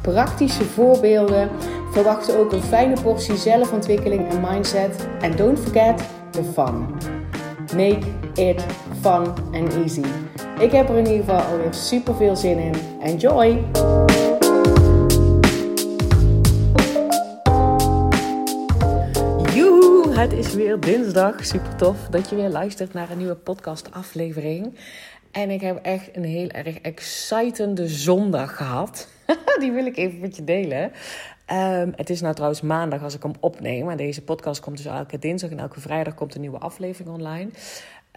praktische voorbeelden. Verwacht ook een fijne portie zelfontwikkeling en mindset. En don't forget the fun. Make it fun and easy. Ik heb er in ieder geval alweer super veel zin in. Enjoy! Het is weer dinsdag. Super tof dat je weer luistert naar een nieuwe podcast aflevering. En ik heb echt een heel erg excitende zondag gehad. Die wil ik even met je delen. Um, het is nou trouwens maandag als ik hem opneem. En deze podcast komt dus elke dinsdag en elke vrijdag komt een nieuwe aflevering online.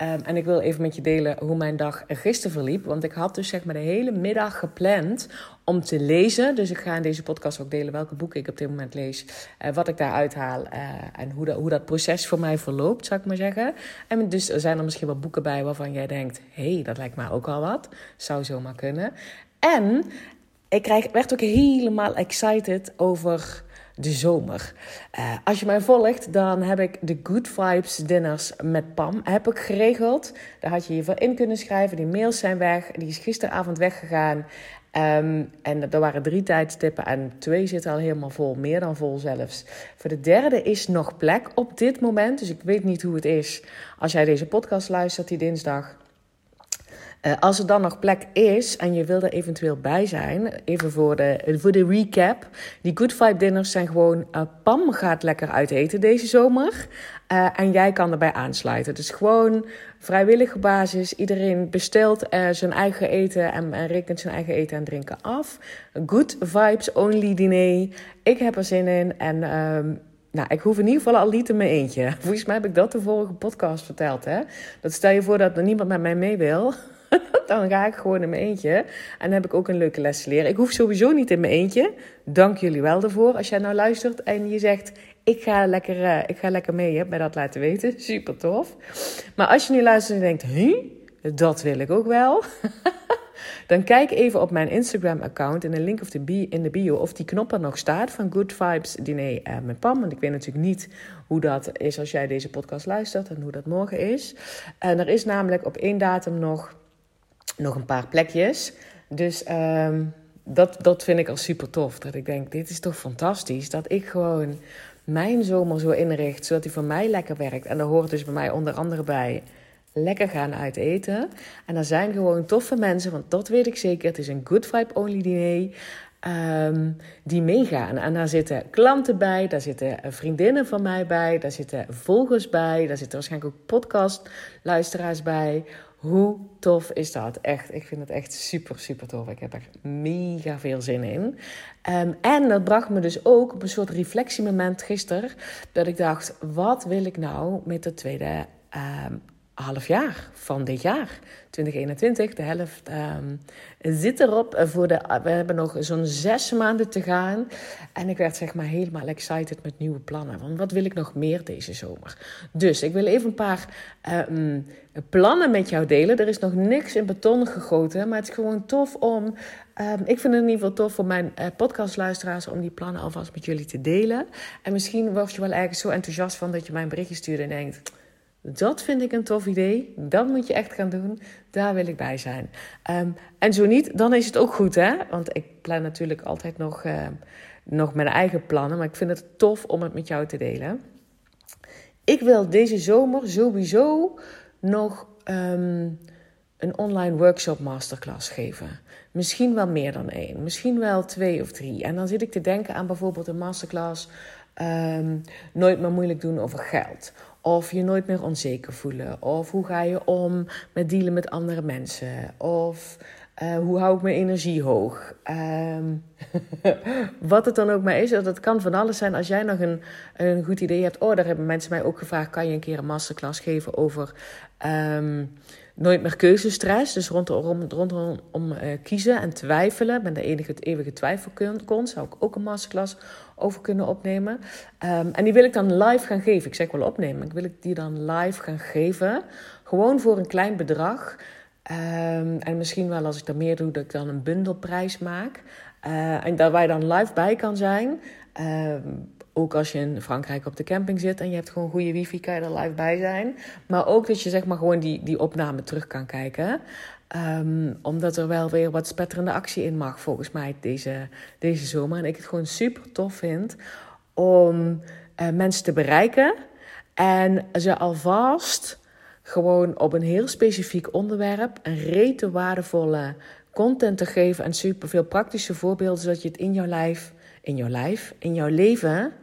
Um, en ik wil even met je delen hoe mijn dag gisteren verliep. Want ik had dus zeg maar de hele middag gepland om te lezen. Dus ik ga in deze podcast ook delen welke boeken ik op dit moment lees. Uh, wat ik daaruit haal. Uh, en hoe, dat, hoe dat proces voor mij verloopt, zou ik maar zeggen. En dus er zijn er misschien wel boeken bij waarvan jij denkt... hé, hey, dat lijkt mij ook al wat. Zou zomaar kunnen. En ik krijg, werd ook helemaal excited over de zomer. Uh, als je mij volgt, dan heb ik de Good Vibes dinners met Pam heb ik geregeld. Daar had je je voor in kunnen schrijven. Die mails zijn weg. Die is gisteravond weggegaan. Um, en er waren drie tijdstippen en twee zitten al helemaal vol, meer dan vol zelfs. Voor de derde is nog plek op dit moment, dus ik weet niet hoe het is als jij deze podcast luistert die dinsdag. Uh, als er dan nog plek is en je wil er eventueel bij zijn, even voor de, voor de recap. Die Good Vibe dinners zijn gewoon, uh, Pam gaat lekker uit eten deze zomer. Uh, en jij kan erbij aansluiten. Dus gewoon vrijwillige basis. Iedereen bestelt zijn eigen eten en, en, rekent zijn eigen eten en drinken af. Good Vibes Only diner. Ik heb er zin in en... Um, nou, ik hoef in ieder geval al niet in mijn eentje. Volgens mij heb ik dat de vorige podcast verteld. Hè? Dat stel je voor dat er niemand met mij mee wil. dan ga ik gewoon in mijn eentje. En dan heb ik ook een leuke les te leren. Ik hoef sowieso niet in mijn eentje. Dank jullie wel ervoor. Als jij nou luistert en je zegt: Ik ga lekker, uh, ik ga lekker mee, heb dat laten weten. Super tof. Maar als je nu luistert en denkt: Huh, dat wil ik ook wel. dan kijk even op mijn Instagram-account in de link of in de bio of die knop er nog staat van Good Vibes Diner uh, met Pam. Want ik weet natuurlijk niet hoe dat is als jij deze podcast luistert en hoe dat morgen is. En er is namelijk op één datum nog nog een paar plekjes. Dus um, dat, dat vind ik al super tof. Dat ik denk, dit is toch fantastisch. Dat ik gewoon mijn zomer zo inricht, zodat hij voor mij lekker werkt. En daar hoort dus bij mij onder andere bij lekker gaan uit eten. En er zijn gewoon toffe mensen, want dat weet ik zeker. Het is een good vibe only diner. Um, die meegaan. En daar zitten klanten bij, daar zitten vriendinnen van mij bij, daar zitten volgers bij, daar zitten waarschijnlijk ook podcastluisteraars bij. Hoe tof is dat? Echt, ik vind het echt super, super tof. Ik heb er mega veel zin in. Um, en dat bracht me dus ook op een soort reflectiemoment gisteren. Dat ik dacht, wat wil ik nou met de tweede um, half jaar van dit jaar, 2021. De helft um, zit erop. Voor de, we hebben nog zo'n zes maanden te gaan. En ik werd zeg maar helemaal excited met nieuwe plannen. Want wat wil ik nog meer deze zomer? Dus ik wil even een paar um, plannen met jou delen. Er is nog niks in beton gegoten. Maar het is gewoon tof om... Um, ik vind het in ieder geval tof voor mijn uh, podcastluisteraars... om die plannen alvast met jullie te delen. En misschien word je wel ergens zo enthousiast van... dat je mij een berichtje stuurt en denkt... Dat vind ik een tof idee. Dat moet je echt gaan doen. Daar wil ik bij zijn. Um, en zo niet, dan is het ook goed, hè? Want ik plan natuurlijk altijd nog, uh, nog mijn eigen plannen. Maar ik vind het tof om het met jou te delen. Ik wil deze zomer sowieso nog um, een online workshop masterclass geven. Misschien wel meer dan één. Misschien wel twee of drie. En dan zit ik te denken aan bijvoorbeeld een masterclass... Nooit meer moeilijk doen over geld of je nooit meer onzeker voelen. Of hoe ga je om met dealen met andere mensen. Of uh, hoe hou ik mijn energie hoog? Um, wat het dan ook maar is. Dat kan van alles zijn. Als jij nog een, een goed idee hebt. Oh, daar hebben mensen mij ook gevraagd. Kan je een keer een masterclass geven over um, nooit meer keuzestress. Dus rondom, rondom om, uh, kiezen en twijfelen. Ben de enige eeuwige twijfelkont. Zou ik ook een masterclass over kunnen opnemen. Um, en die wil ik dan live gaan geven. Ik zeg wel opnemen. Ik wil die dan live gaan geven. Gewoon voor een klein bedrag. Um, en misschien wel als ik dat meer doe, dat ik dan een bundelprijs maak. Uh, en daar waar je dan live bij kan zijn. Um, ook als je in Frankrijk op de camping zit en je hebt gewoon goede wifi, kan je er live bij zijn. Maar ook dat je zeg maar gewoon die, die opname terug kan kijken. Um, omdat er wel weer wat spetterende actie in mag, volgens mij, deze, deze zomer. En ik het gewoon super tof vind om uh, mensen te bereiken. En ze alvast gewoon op een heel specifiek onderwerp een rete waardevolle content te geven. En super veel praktische voorbeelden, zodat je het in jouw lijf, in jouw lijf, in jouw leven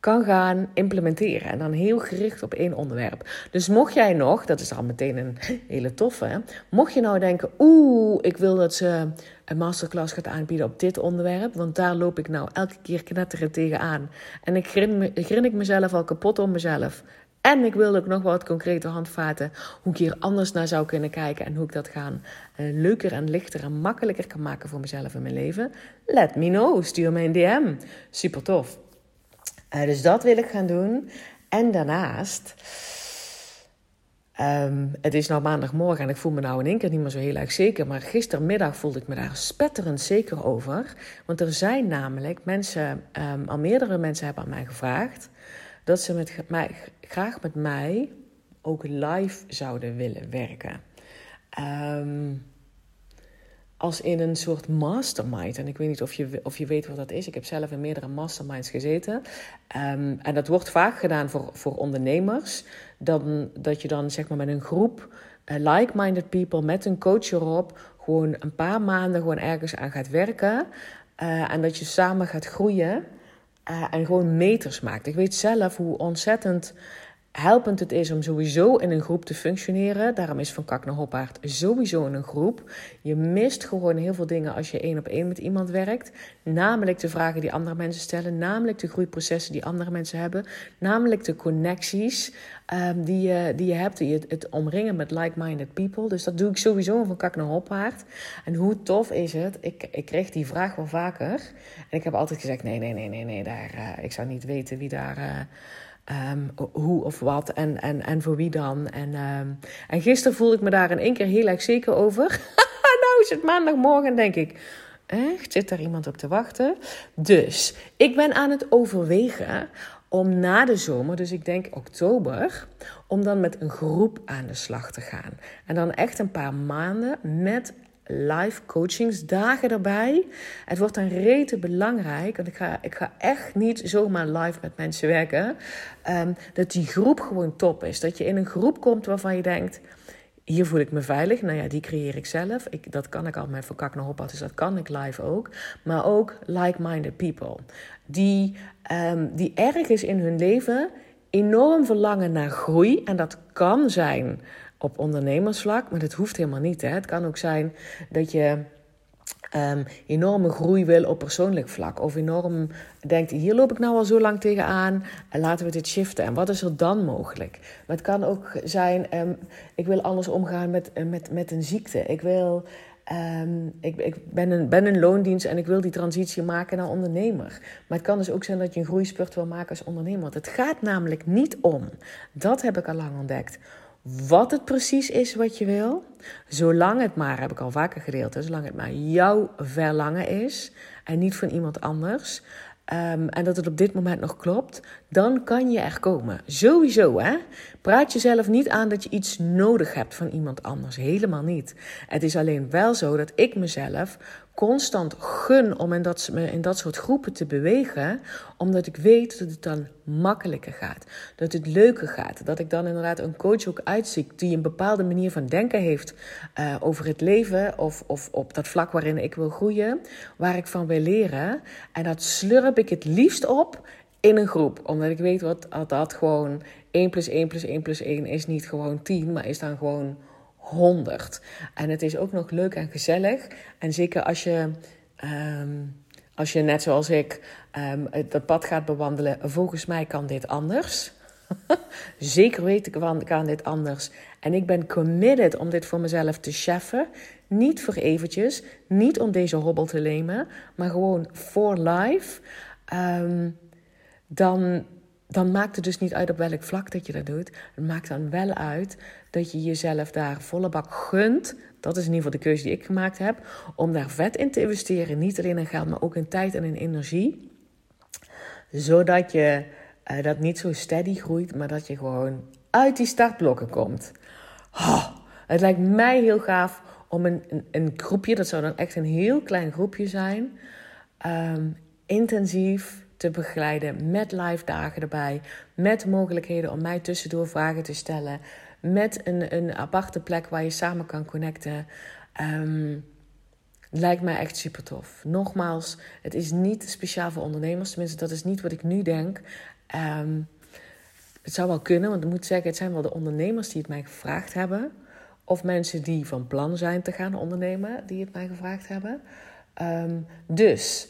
kan gaan implementeren. En dan heel gericht op één onderwerp. Dus mocht jij nog, dat is al meteen een hele toffe, mocht je nou denken, oeh, ik wil dat ze een masterclass gaat aanbieden op dit onderwerp, want daar loop ik nou elke keer knetteren tegenaan. En ik grin, ik mezelf al kapot om mezelf. En ik wil ook nog wat concrete handvaten hoe ik hier anders naar zou kunnen kijken en hoe ik dat gaan uh, leuker en lichter en makkelijker kan maken voor mezelf in mijn leven. Let me know, stuur me een DM. Super tof. Uh, dus dat wil ik gaan doen. En daarnaast, um, het is nou maandagmorgen en ik voel me nou in één keer niet meer zo heel erg zeker. Maar gistermiddag voelde ik me daar spetterend zeker over. Want er zijn namelijk mensen, um, al meerdere mensen hebben aan mij gevraagd dat ze met mij, graag met mij ook live zouden willen werken. Um, als in een soort mastermind. En ik weet niet of je, of je weet wat dat is. Ik heb zelf in meerdere masterminds gezeten. Um, en dat wordt vaak gedaan voor, voor ondernemers. Dan, dat je dan zeg maar met een groep uh, like-minded people, met een coach erop, gewoon een paar maanden gewoon ergens aan gaat werken. Uh, en dat je samen gaat groeien. Uh, en gewoon meters maakt. Ik weet zelf hoe ontzettend helpend het is om sowieso in een groep te functioneren. Daarom is Van Kak naar Hoppaard sowieso in een groep. Je mist gewoon heel veel dingen als je één op één met iemand werkt. Namelijk de vragen die andere mensen stellen. Namelijk de groeiprocessen die andere mensen hebben. Namelijk de connecties um, die, je, die je hebt. Die je, het omringen met like-minded people. Dus dat doe ik sowieso Van Kak naar Hoppaard. En hoe tof is het? Ik, ik kreeg die vraag wel vaker. En ik heb altijd gezegd, nee, nee, nee, nee, nee. Daar, uh, ik zou niet weten wie daar... Uh, Um, hoe of wat en, en, en voor wie dan. En, um, en gisteren voelde ik me daar in één keer heel erg zeker over. nou is het maandagmorgen, denk ik. Echt? Zit daar iemand op te wachten? Dus ik ben aan het overwegen om na de zomer, dus ik denk oktober, om dan met een groep aan de slag te gaan. En dan echt een paar maanden met live coachingsdagen erbij. Het wordt dan rete belangrijk, want ik ga, ik ga echt niet zomaar live met mensen werken. Um, dat die groep gewoon top is. Dat je in een groep komt waarvan je denkt, hier voel ik me veilig. Nou ja, die creëer ik zelf. Ik, dat kan ik al met Verkak naar Hoppa, dus dat kan ik live ook. Maar ook like-minded people. Die, um, die ergens in hun leven enorm verlangen naar groei. En dat kan zijn op ondernemersvlak, maar dat hoeft helemaal niet. Hè. Het kan ook zijn dat je um, enorme groei wil op persoonlijk vlak. Of enorm denkt, hier loop ik nou al zo lang tegenaan. En laten we dit shiften. En wat is er dan mogelijk? Maar het kan ook zijn, um, ik wil anders omgaan met, met, met een ziekte. Ik wil... Um, ik, ik ben, een, ben een loondienst en ik wil die transitie maken naar ondernemer. Maar het kan dus ook zijn dat je een groeispurt wil maken als ondernemer. Want het gaat namelijk niet om, dat heb ik al lang ontdekt, wat het precies is wat je wil. Zolang het maar, heb ik al vaker gedeeld, zolang het maar jouw verlangen is en niet van iemand anders. Um, en dat het op dit moment nog klopt, dan kan je er komen. Sowieso, hè? Praat jezelf niet aan dat je iets nodig hebt van iemand anders. Helemaal niet. Het is alleen wel zo dat ik mezelf constant gun om in dat, in dat soort groepen te bewegen, omdat ik weet dat het dan makkelijker gaat, dat het leuker gaat, dat ik dan inderdaad een coach ook uitziek die een bepaalde manier van denken heeft uh, over het leven of, of op dat vlak waarin ik wil groeien, waar ik van wil leren. En dat slurp ik het liefst op in een groep, omdat ik weet wat dat gewoon 1 plus 1 plus 1 plus 1 is niet gewoon 10, maar is dan gewoon 100. En het is ook nog leuk en gezellig. En zeker als je, um, als je net zoals ik um, dat pad gaat bewandelen, volgens mij kan dit anders. Zeker weet ik kan, kan dit anders. En ik ben committed om dit voor mezelf te cheffen. Niet voor eventjes, niet om deze hobbel te nemen, maar gewoon for life. Ehm, dan, dan maakt het dus niet uit op welk vlak dat je dat doet. Het maakt dan wel uit dat je jezelf daar volle bak gunt. Dat is in ieder geval de keuze die ik gemaakt heb. Om daar vet in te investeren. Niet alleen in geld, maar ook in tijd en in energie. Zodat je uh, dat niet zo steady groeit, maar dat je gewoon uit die startblokken komt. Oh, het lijkt mij heel gaaf om een, een, groepje, dat zou dan echt een heel klein groepje zijn, um, intensief te begeleiden met live dagen erbij, met mogelijkheden om mij tussendoor vragen te stellen, met een, een aparte plek waar je samen kan connecten. Um, lijkt mij echt super tof. Nogmaals, het is niet speciaal voor ondernemers, tenminste, dat is niet wat ik nu denk. Um, het zou wel kunnen, want ik moet zeggen, het zijn wel de ondernemers die het mij gevraagd hebben. Of mensen die van plan zijn te gaan ondernemen, die het mij gevraagd hebben. Um, dus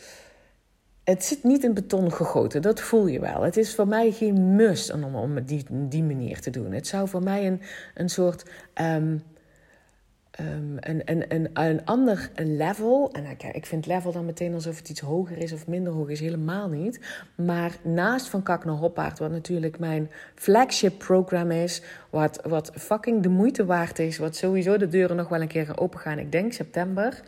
het zit niet in beton gegoten, dat voel je wel. Het is voor mij geen must om, die, die manier te doen. Het zou voor mij een, een soort um, um, een, een, een, een ander level. En kijk, ik vind level dan meteen alsof het iets hoger is of minder hoog is. Helemaal niet. Maar naast Van Kak naar Hoppaard, wat natuurlijk mijn flagship program is. Wat, wat fucking de moeite waard is. Wat sowieso de deuren nog wel een keer gaan opengaan. Ik denk september.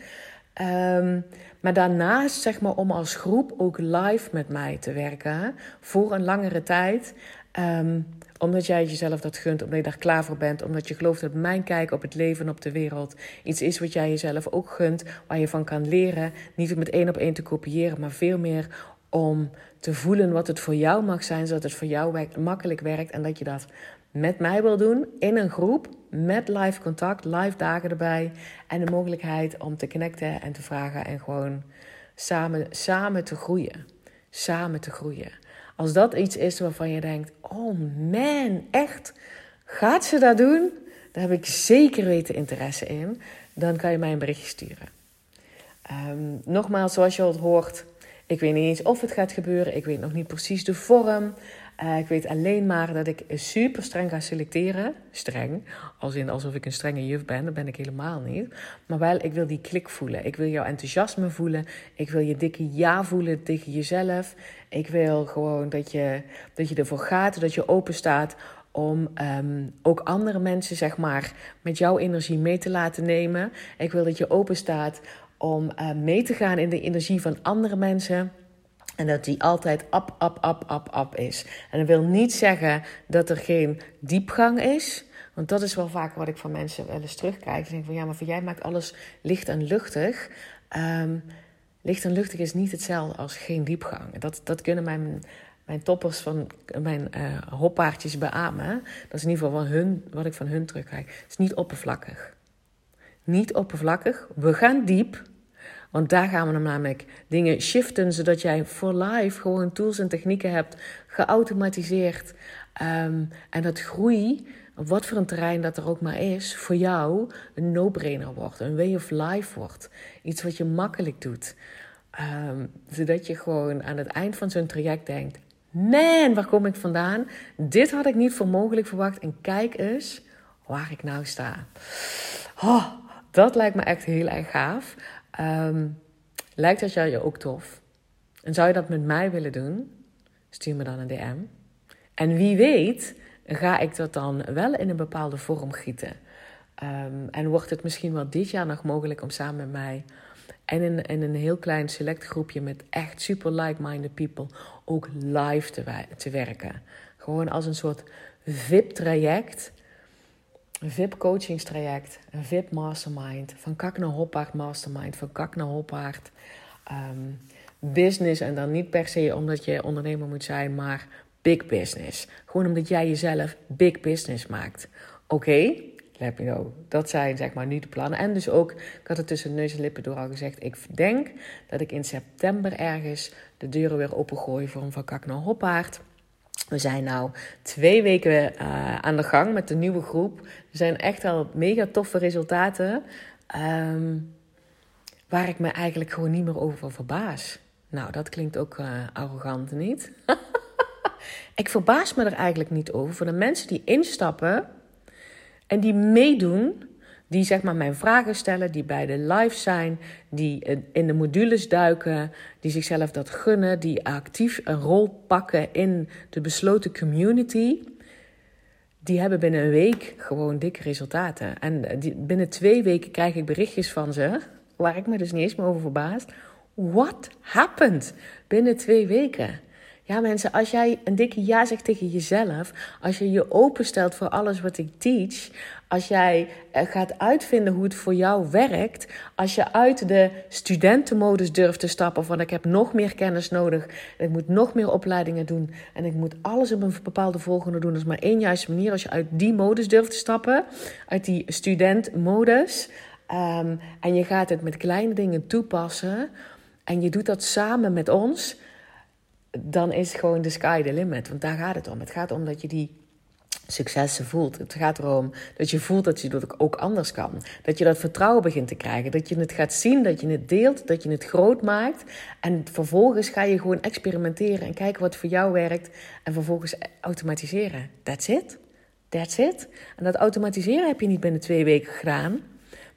Um, maar daarnaast, zeg maar, om als groep ook live met mij te werken. Voor een langere tijd. Um, omdat jij jezelf dat gunt, omdat je daar klaar voor bent. Omdat je gelooft dat mijn kijk op het leven en op de wereld iets is wat jij jezelf ook gunt. Waar je van kan leren. Niet om het één op één te kopiëren, maar veel meer om te voelen wat het voor jou mag zijn. Zodat het voor jou makkelijk werkt. En dat je dat met mij wil doen in een groep. Met live contact, live dagen erbij. En de mogelijkheid om te connecten en te vragen. En gewoon samen, samen te groeien. Samen te groeien. Als dat iets is waarvan je denkt: oh man, echt? Gaat ze dat doen? Daar heb ik zeker weten interesse in. Dan kan je mij een berichtje sturen. Um, nogmaals, zoals je al hoort, ik weet niet eens of het gaat gebeuren. Ik weet nog niet precies de vorm. Uh, ik weet alleen maar dat ik super streng ga selecteren. Streng, als in alsof ik een strenge juf ben. Dat ben ik helemaal niet. Maar wel, ik wil die klik voelen. Ik wil jouw enthousiasme voelen. Ik wil je dikke ja voelen tegen jezelf. Ik wil gewoon dat je, dat je ervoor gaat, dat je open staat om um, ook andere mensen, zeg maar, met jouw energie mee te laten nemen. Ik wil dat je open staat om uh, mee te gaan in de energie van andere mensen. En dat die altijd ap, ap, ap, ap, ap is. En dat wil niet zeggen dat er geen diepgang is. Want dat is wel vaak wat ik van mensen wel eens terugkrijg. Ik denk van ja, maar voor jij maakt alles licht en luchtig. Um, licht en luchtig is niet hetzelfde als geen diepgang. Dat, dat kunnen mijn, mijn toppers van mijn uh, hoppaardjes beamen. Dat is in ieder geval hun, wat ik van hun terugkrijg. Het is niet oppervlakkig. Niet oppervlakkig. We gaan diep. Want daar gaan we namelijk dingen shiften, zodat jij voor life gewoon tools en technieken hebt geautomatiseerd. Um, en dat groei, wat voor een terrein dat er ook maar is, voor jou een no-brainer wordt, een way of life wordt. Iets wat je makkelijk doet. Um, zodat je gewoon aan het eind van zo'n traject denkt: Man, waar kom ik vandaan? Dit had ik niet voor mogelijk verwacht. En kijk eens waar ik nou sta. Oh, dat lijkt me echt heel erg gaaf. Um, lijkt dat jou je ook tof? En zou je dat met mij willen doen? Stuur me dan een DM. En wie weet, ga ik dat dan wel in een bepaalde vorm gieten. Um, en wordt het misschien wel dit jaar nog mogelijk om samen met mij en in, in een heel klein select groepje met echt super like-minded people ook live te, te werken. Gewoon als een soort VIP-traject een VIP-coachingstraject, een VIP-mastermind, van kak naar hoppaard mastermind, van kak naar hoppaard um, business. En dan niet per se omdat je ondernemer moet zijn, maar big business. Gewoon omdat jij jezelf big business maakt. Oké, let me know. Dat zijn zeg maar nu de plannen. En dus ook, ik had het tussen neus en lippen door al gezegd, ik denk dat ik in september ergens de deuren weer opengooi voor een van kak naar hoppaard. We zijn nu twee weken uh, aan de gang met de nieuwe groep. Er zijn echt al mega toffe resultaten. Um, waar ik me eigenlijk gewoon niet meer over verbaas. Nou, dat klinkt ook uh, arrogant, niet? ik verbaas me er eigenlijk niet over. De mensen die instappen en die meedoen, die zeg maar mijn vragen stellen, die bij de live zijn, die in de modules duiken, die zichzelf dat gunnen, die actief een rol pakken in de besloten community. Die hebben binnen een week gewoon dikke resultaten. En binnen twee weken krijg ik berichtjes van ze, waar ik me dus niet eens meer over verbaas. What happened? Binnen twee weken. Ja, mensen, als jij een dikke ja zegt tegen jezelf, als je je openstelt voor alles wat ik teach, als jij eh, gaat uitvinden hoe het voor jou werkt, als je uit de studentenmodus durft te stappen van ik heb nog meer kennis nodig, ik moet nog meer opleidingen doen en ik moet alles op een bepaalde volgende doen. Dat is maar één juiste manier als je uit die modus durft te stappen, uit die studentmodus, um, en je gaat het met kleine dingen toepassen en je doet dat samen met ons dan is gewoon de sky the limit. Want daar gaat het om. Het gaat om dat je die successen voelt. Het gaat erom dat je voelt dat je dat ook anders kan. Dat je dat vertrouwen begint te krijgen. Dat je het gaat zien, dat je het deelt, dat je het groot maakt. En vervolgens ga je gewoon experimenteren en kijken wat voor jou werkt. En vervolgens automatiseren. That's it. That's it. En dat automatiseren heb je niet binnen twee weken gedaan.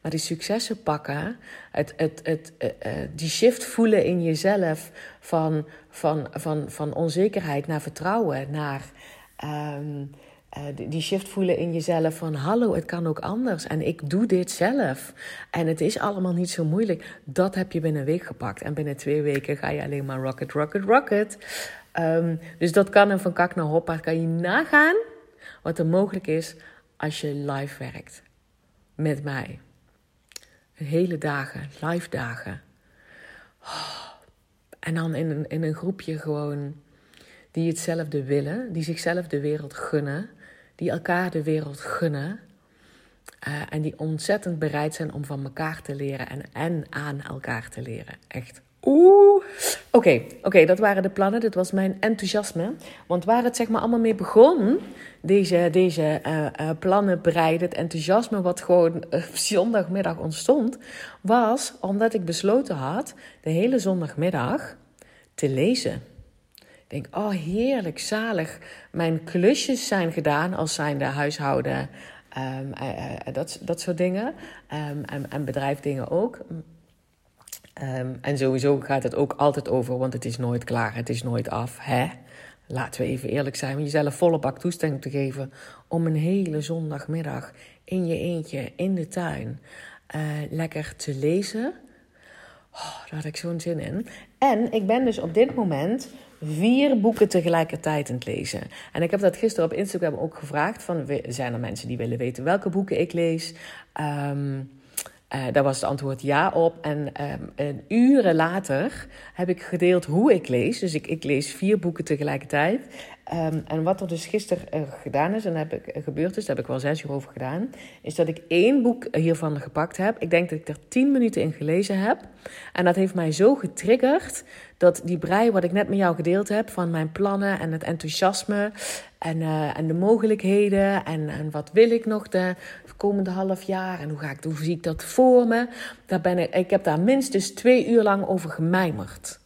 Maar die successen pakken, het, het, het, uh, die shift voelen in jezelf van, van, van, van onzekerheid naar vertrouwen, naar um, uh, die shift voelen in jezelf van hallo, het kan ook anders en ik doe dit zelf. En het is allemaal niet zo moeilijk. Dat heb je binnen een week gepakt. En binnen twee weken ga je alleen maar rocket, rocket, rocket. Um, dus dat kan en van kak naar hoppa kan je nagaan wat er mogelijk is als je live werkt met mij hele dagen, live dagen. En dan in een, in een groepje gewoon die hetzelfde willen, die zichzelf de wereld gunnen, die elkaar de wereld gunnen. Uh, en die ontzettend bereid zijn om van elkaar te leren en, en aan elkaar te leren. Echt Oeh. Oké, oké, dat waren de plannen. Dit was mijn enthousiasme. Want waar het zeg maar allemaal mee begon, deze, deze uh, uh, plannen bereiden, het enthousiasme wat gewoon zondagmiddag ontstond, was omdat ik besloten had de hele zondagmiddag te lezen. Denk, oh heerlijk, zalig. Mijn klusjes zijn gedaan als zijnde huishouden, um, dat, dat soort dingen. Um, en, en bedrijfdingen ook. Um, en sowieso gaat het ook altijd over, want het is nooit klaar, het is nooit af. Hè? Laten we even eerlijk zijn, om jezelf volle bak toestemming te geven om een hele zondagmiddag in je eentje in de tuin uh, lekker te lezen. Oh, daar had ik zo'n zin in. En ik ben dus op dit moment vier boeken tegelijkertijd aan het lezen. En ik heb dat gisteren op Instagram ook gevraagd: van, zijn er mensen die willen weten welke boeken ik lees? Um, uh, daar was het antwoord ja op. En um, uren later heb ik gedeeld hoe ik lees. Dus ik, ik lees vier boeken tegelijkertijd. Um, en wat er dus gisteren uh, gedaan is, en heb ik, uh, gebeurd is, daar heb ik wel zes uur over gedaan, is dat ik één boek hiervan gepakt heb. Ik denk dat ik er tien minuten in gelezen heb. En dat heeft mij zo getriggerd dat die brei wat ik net met jou gedeeld heb van mijn plannen en het enthousiasme en, en de mogelijkheden en, en wat wil ik nog de komende half jaar en hoe, ga ik, hoe zie ik dat voor me. Daar ben ik, ik heb daar minstens twee uur lang over gemijmerd.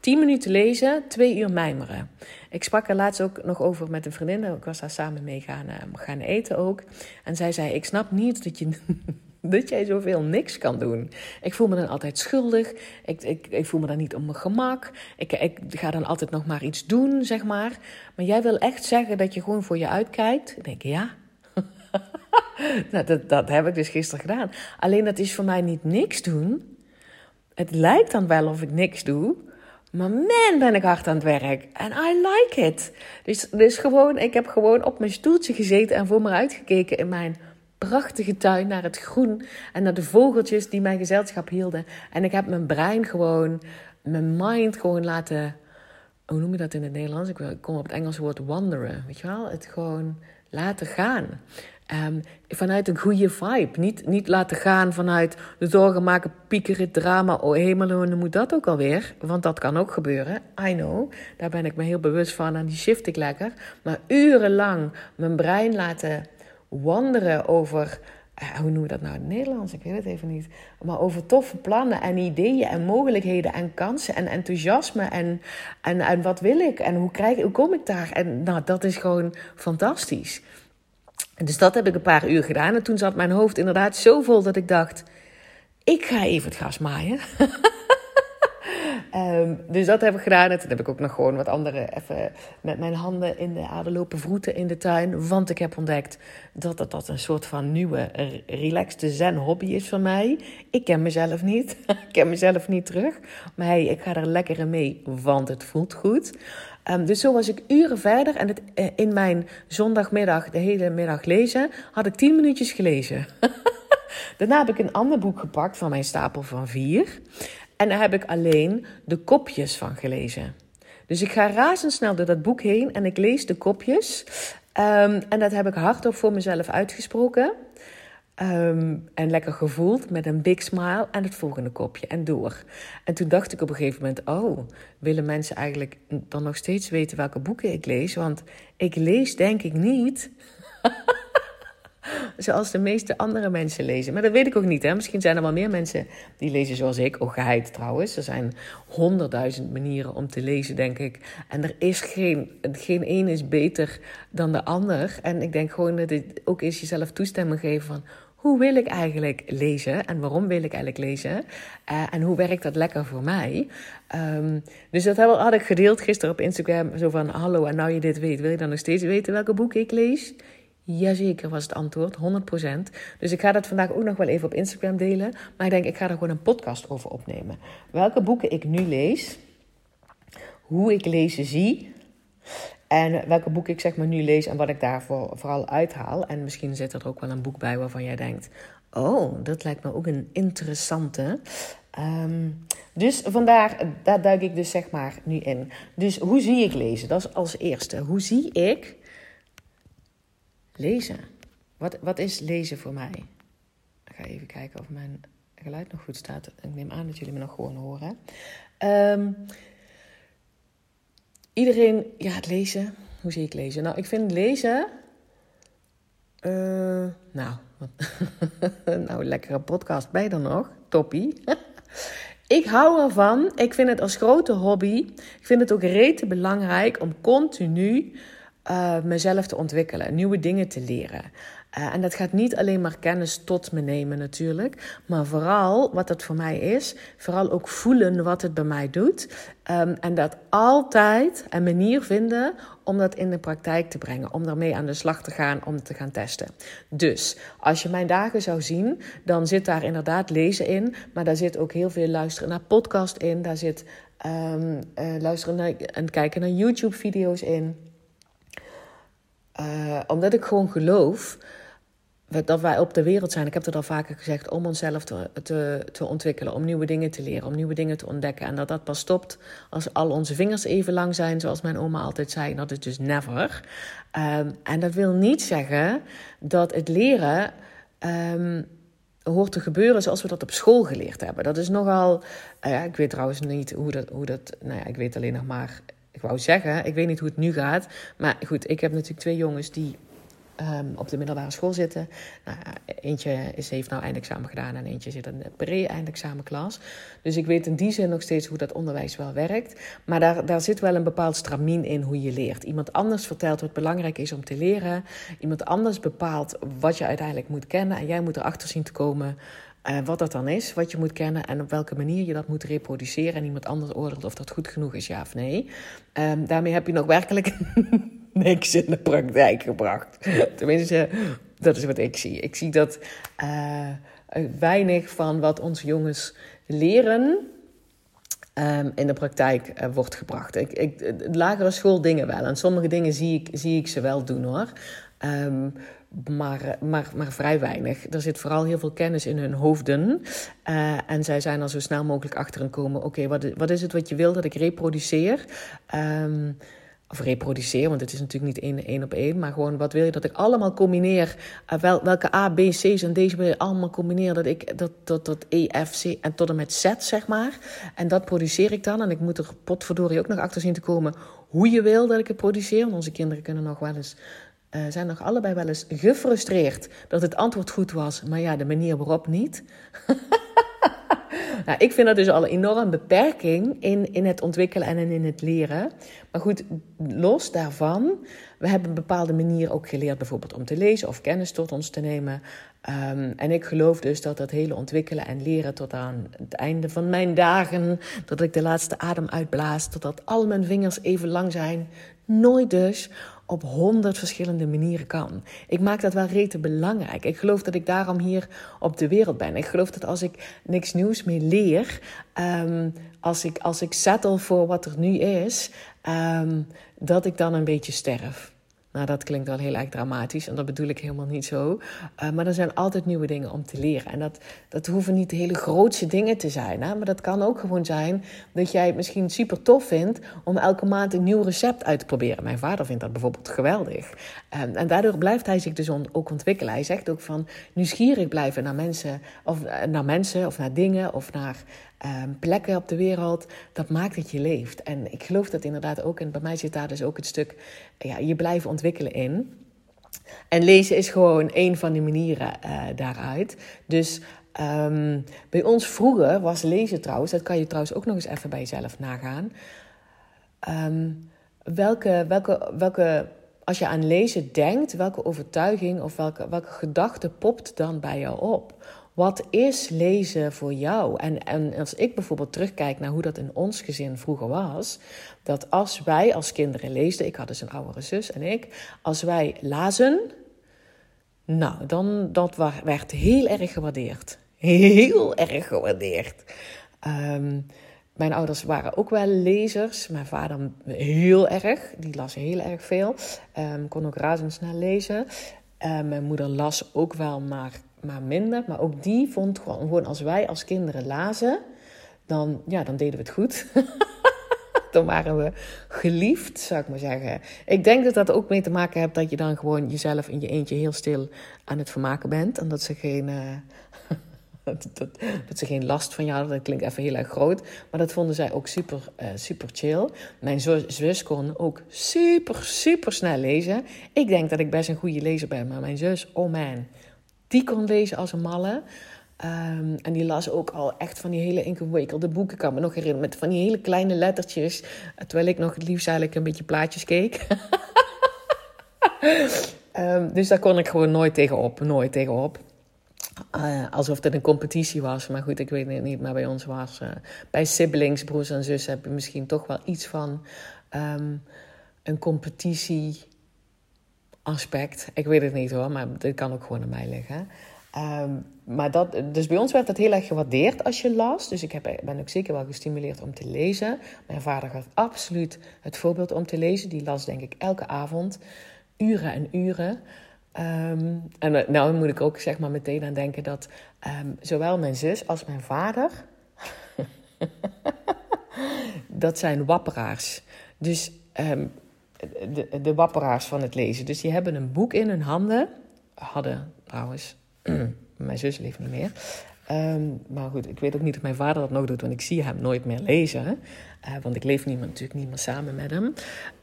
Tien minuten lezen, twee uur mijmeren. Ik sprak er laatst ook nog over met een vriendin. Ik was daar samen mee gaan, uh, gaan eten ook. En zij zei, ik snap niet dat je... dat jij zoveel niks kan doen. Ik voel me dan altijd schuldig. Ik, ik, ik voel me dan niet op mijn gemak. Ik, ik ga dan altijd nog maar iets doen, zeg maar. Maar jij wil echt zeggen dat je gewoon voor je uitkijkt? Ik denk, ja. nou, dat, dat heb ik dus gisteren gedaan. Alleen dat is voor mij niet niks doen. Het lijkt dan wel of ik niks doe. Maar man, ben ik hard aan het werk. En I like it. Dus, dus gewoon, ik heb gewoon op mijn stoeltje gezeten en voor me uitgekeken in mijn prachtige tuin naar het groen en naar de vogeltjes die mijn gezelschap hielden. En ik heb mijn brein gewoon, mijn mind gewoon laten. Hoe noem je dat in het Nederlands? Ik kom op het Engelse woord wanderen. Weet je wel? Het gewoon laten gaan. Um, vanuit een goede vibe. Niet, niet laten gaan vanuit de zorgen maken, piekeren, drama. Oh hemel, moet dat ook alweer? Want dat kan ook gebeuren. I know. Daar ben ik me heel bewust van en die shift ik lekker. Maar urenlang mijn brein laten wanderen over hoe noemen we dat nou in het Nederlands? Ik weet het even niet. Maar over toffe plannen en ideeën en mogelijkheden en kansen en enthousiasme. En, en, en wat wil ik en hoe, krijg, hoe kom ik daar? En nou, dat is gewoon fantastisch. Dus dat heb ik een paar uur gedaan. En toen zat mijn hoofd inderdaad zo vol dat ik dacht: ik ga even het gas maaien. Um, dus dat heb ik gedaan. En toen heb ik ook nog gewoon wat andere even met mijn handen in de aarde lopen vroeten in de tuin. Want ik heb ontdekt dat dat, dat een soort van nieuwe, relaxte zen hobby is van mij. Ik ken mezelf niet. ik ken mezelf niet terug. Maar hey, ik ga er lekker mee, want het voelt goed. Um, dus zo was ik uren verder en het, uh, in mijn zondagmiddag, de hele middag lezen, had ik tien minuutjes gelezen. Daarna heb ik een ander boek gepakt van mijn stapel van vier. En daar heb ik alleen de kopjes van gelezen. Dus ik ga razendsnel door dat boek heen en ik lees de kopjes. Um, en dat heb ik hardop voor mezelf uitgesproken. Um, en lekker gevoeld met een big smile en het volgende kopje en door. En toen dacht ik op een gegeven moment: Oh, willen mensen eigenlijk dan nog steeds weten welke boeken ik lees? Want ik lees denk ik niet zoals de meeste andere mensen lezen. Maar dat weet ik ook niet. Hè? Misschien zijn er wel meer mensen die lezen zoals ik. Ook geheid trouwens. Er zijn honderdduizend manieren om te lezen, denk ik. En er is geen, geen één is beter dan de ander. En ik denk gewoon dat het ook is jezelf toestemming geven van hoe wil ik eigenlijk lezen en waarom wil ik eigenlijk lezen uh, en hoe werkt dat lekker voor mij. Um, dus dat had ik gedeeld gisteren op Instagram, zo van hallo en nou je dit weet, wil je dan nog steeds weten welke boek ik lees? Jazeker was het antwoord, 100%. Dus ik ga dat vandaag ook nog wel even op Instagram delen. Maar ik denk, ik ga er gewoon een podcast over opnemen. Welke boeken ik nu lees, hoe ik lezen zie. En welke boeken ik zeg maar nu lees en wat ik daarvoor vooral uithaal. En misschien zit er ook wel een boek bij waarvan jij denkt: Oh, dat lijkt me ook een interessante. Um, dus vandaar, daar duik ik dus zeg maar nu in. Dus hoe zie ik lezen? Dat is als eerste. Hoe zie ik Lezen. Wat, wat is lezen voor mij? Ik ga even kijken of mijn geluid nog goed staat. Ik neem aan dat jullie me nog gewoon horen. Um, iedereen, ja, het lezen. Hoe zie ik lezen? Nou, ik vind lezen. Uh, nou, nou, lekkere podcast bij dan nog. Toppie. ik hou ervan. Ik vind het als grote hobby. Ik vind het ook rete belangrijk om continu uh, mezelf te ontwikkelen, nieuwe dingen te leren. Uh, en dat gaat niet alleen maar kennis tot me nemen natuurlijk, maar vooral wat dat voor mij is, vooral ook voelen wat het bij mij doet. Um, en dat altijd een manier vinden om dat in de praktijk te brengen, om daarmee aan de slag te gaan, om te gaan testen. Dus als je mijn dagen zou zien, dan zit daar inderdaad lezen in, maar daar zit ook heel veel luisteren naar podcast in, daar zit um, uh, luisteren naar, en kijken naar YouTube-video's in. Uh, omdat ik gewoon geloof dat wij op de wereld zijn, ik heb het al vaker gezegd, om onszelf te, te, te, ontwikkelen, om nieuwe dingen te leren, om nieuwe dingen te ontdekken. En dat dat pas stopt als al onze vingers even lang zijn, zoals mijn oma altijd zei. Dat is dus never. Um, en dat wil niet zeggen dat het leren um, hoort te gebeuren zoals we dat op school geleerd hebben. Dat is nogal. Uh, ja, ik weet trouwens niet hoe dat. Hoe dat nou ja, ik weet alleen nog maar ik wou zeggen, ik weet niet hoe het nu gaat. Maar goed, ik heb natuurlijk twee jongens die um, op de middelbare school zitten. Nou, eentje is, heeft nou eindexamen gedaan en eentje zit in de pre-eindexamenklas. Dus ik weet in die zin nog steeds hoe dat onderwijs wel werkt. Maar daar, daar zit wel een bepaald stramien in hoe je leert. Iemand anders vertelt wat belangrijk is om te leren. Iemand anders bepaalt wat je uiteindelijk moet kennen. En jij moet erachter zien te komen uh, wat dat dan is, wat je moet kennen en op welke manier je dat moet reproduceren. En iemand anders oordeelt of dat goed genoeg is, ja of nee. Um, daarmee heb je nog werkelijk niks in de praktijk gebracht. Tenminste, dat is wat ik zie. Ik zie dat uh, weinig van wat onze jongens leren. Um, in de praktijk uh, wordt gebracht. Ik, ik, lagere school dingen wel. En sommige dingen zie ik, zie ik ze wel doen hoor. Um, maar, maar, maar vrij weinig. Er zit vooral heel veel kennis in hun hoofden. Uh, en zij zijn er zo snel mogelijk achter komen. Oké, wat, wat is het wat je wil dat ik reproduceer? Um, of reproduceer, want het is natuurlijk niet één, op één. Maar gewoon, wat wil je dat ik allemaal combineer? Wel, welke A, B, C's en deze wil je allemaal combineer. Dat ik dat, dat, dat E, F, C en tot en met Z, zeg maar. En dat produceer ik dan. En ik moet er potverdorie ook nog achter zien te komen hoe je wil dat ik het produceer. Want onze kinderen kunnen nog wel eens uh, zijn nog allebei wel eens gefrustreerd dat het antwoord goed was, maar ja, de manier waarop niet. nou, ik vind dat dus al een enorme beperking in, in het ontwikkelen en in het leren. Maar goed, los daarvan, we hebben een bepaalde manier ook geleerd, bijvoorbeeld om te lezen of kennis tot ons te nemen. Um, en ik geloof dus dat dat hele ontwikkelen en leren tot aan het einde van mijn dagen, dat ik de laatste adem uitblaas, totdat al mijn vingers even lang zijn, nooit dus op honderd verschillende manieren kan. Ik maak dat wel rete belangrijk. Ik geloof dat ik daarom hier op de wereld ben. Ik geloof dat als ik niks nieuws meer leer, um, als, ik, als ik settle voor wat er nu is, um, dat ik dan een beetje sterf. Nou, dat klinkt wel heel erg dramatisch en dat bedoel ik helemaal niet zo. Uh, maar er zijn altijd nieuwe dingen om te leren. En dat, dat hoeven niet hele grootse dingen te zijn. Hè? Maar dat kan ook gewoon zijn dat jij het misschien super tof vindt om elke maand een nieuw recept uit te proberen. Mijn vader vindt dat bijvoorbeeld geweldig. Um, en daardoor blijft hij zich dus ook ontwikkelen. Hij zegt ook van nieuwsgierig blijven naar mensen, of, uh, naar mensen of naar dingen of naar um, plekken op de wereld, dat maakt dat je leeft. En ik geloof dat inderdaad ook, en bij mij zit daar dus ook het stuk, ja, je blijft ontwikkelen in. En lezen is gewoon een van de manieren uh, daaruit. Dus um, bij ons vroeger was lezen trouwens, dat kan je trouwens ook nog eens even bij jezelf nagaan. Um, welke, welke, welke, als je aan lezen denkt, welke overtuiging of welke, welke gedachte popt dan bij jou op? Wat is lezen voor jou? En, en als ik bijvoorbeeld terugkijk naar hoe dat in ons gezin vroeger was, dat als wij als kinderen leesden, ik had dus een oudere zus en ik, als wij lazen, nou, dan dat werd heel erg gewaardeerd. Heel erg gewaardeerd. Um, mijn ouders waren ook wel lezers. Mijn vader heel erg. Die las heel erg veel. Um, kon ook razendsnel lezen. Um, mijn moeder las ook wel, maar maar minder. Maar ook die vond gewoon, als wij als kinderen lazen, dan, ja, dan deden we het goed. dan waren we geliefd, zou ik maar zeggen. Ik denk dat dat ook mee te maken heeft dat je dan gewoon jezelf in je eentje heel stil aan het vermaken bent. En dat ze geen, uh, dat, dat, ze geen last van je hadden. Dat klinkt even heel erg groot. Maar dat vonden zij ook super, uh, super chill. Mijn zus kon ook super, super snel lezen. Ik denk dat ik best een goede lezer ben. Maar mijn zus, oh man die kon lezen als een malle. Um, en die las ook al echt van die hele ingewikkelde boeken. Kan me nog herinneren met van die hele kleine lettertjes. Terwijl ik nog het liefst eigenlijk een beetje plaatjes keek. um, dus daar kon ik gewoon nooit tegenop. Nooit tegenop. Uh, alsof het een competitie was. Maar goed, ik weet het niet. Maar bij ons was... Uh, bij siblings, broers en zussen... heb je misschien toch wel iets van... Um, een competitie aspect. Ik weet het niet hoor, maar dit kan ook gewoon aan mij liggen. Um, maar dat, dus bij ons werd dat heel erg gewaardeerd als je las. Dus ik heb, ben ook zeker wel gestimuleerd om te lezen. Mijn vader gaf absoluut het voorbeeld om te lezen. Die las denk ik elke avond, uren en uren. Um, en eh, nou moet ik ook zeg maar meteen aan denken dat um, zowel mijn zus als mijn vader... dat zijn wapperaars. Dus de, de wapperaars van het lezen. Dus die hebben een boek in hun handen. Hadden trouwens. mijn zus leeft niet meer. Um, maar goed, ik weet ook niet of mijn vader dat nog doet, want ik zie hem nooit meer lezen. Uh, want ik leef niet, natuurlijk niet meer samen met hem.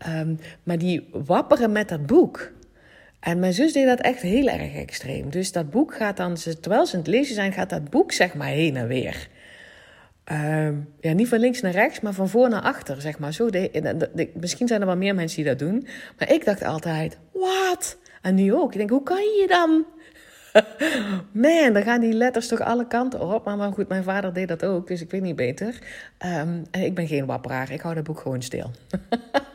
Um, maar die wapperen met dat boek. En mijn zus deed dat echt heel erg extreem. Dus dat boek gaat dan, terwijl ze aan het lezen zijn, gaat dat boek zeg maar heen en weer. Uh, ja, niet van links naar rechts, maar van voor naar achter, zeg maar. Zo de, misschien zijn er wel meer mensen die dat doen. Maar ik dacht altijd, wat? En nu ook. Ik denk, hoe kan je dan? Man, dan gaan die letters toch alle kanten op. Maar, maar goed, mijn vader deed dat ook, dus ik weet niet beter. Um, ik ben geen wapperaar, ik hou dat boek gewoon stil.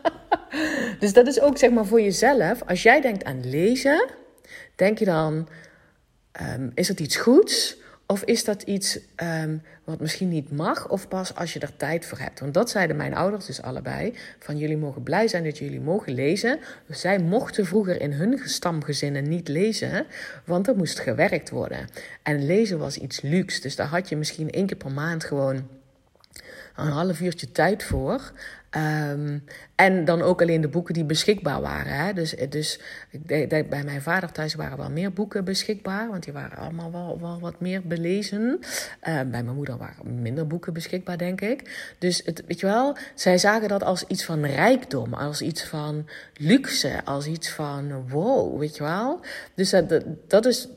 dus dat is ook zeg maar voor jezelf. Als jij denkt aan lezen, denk je dan, um, is het iets goeds? Of is dat iets um, wat misschien niet mag, of pas als je er tijd voor hebt? Want dat zeiden mijn ouders dus allebei: van jullie mogen blij zijn dat jullie mogen lezen. Zij mochten vroeger in hun stamgezinnen niet lezen, want er moest gewerkt worden. En lezen was iets luxe, dus daar had je misschien één keer per maand gewoon een half uurtje tijd voor. Ehm, en dan ook alleen de boeken die beschikbaar waren. Hè? Dus, dus bij mijn vader thuis waren wel meer boeken beschikbaar, want die waren allemaal wel, wel wat meer belezen. Uh, bij mijn moeder waren minder boeken beschikbaar, denk ik. Dus het, weet je wel, zij zagen dat als iets van rijkdom, als iets van luxe, als iets van wow, weet je wel. Dus dat, dat is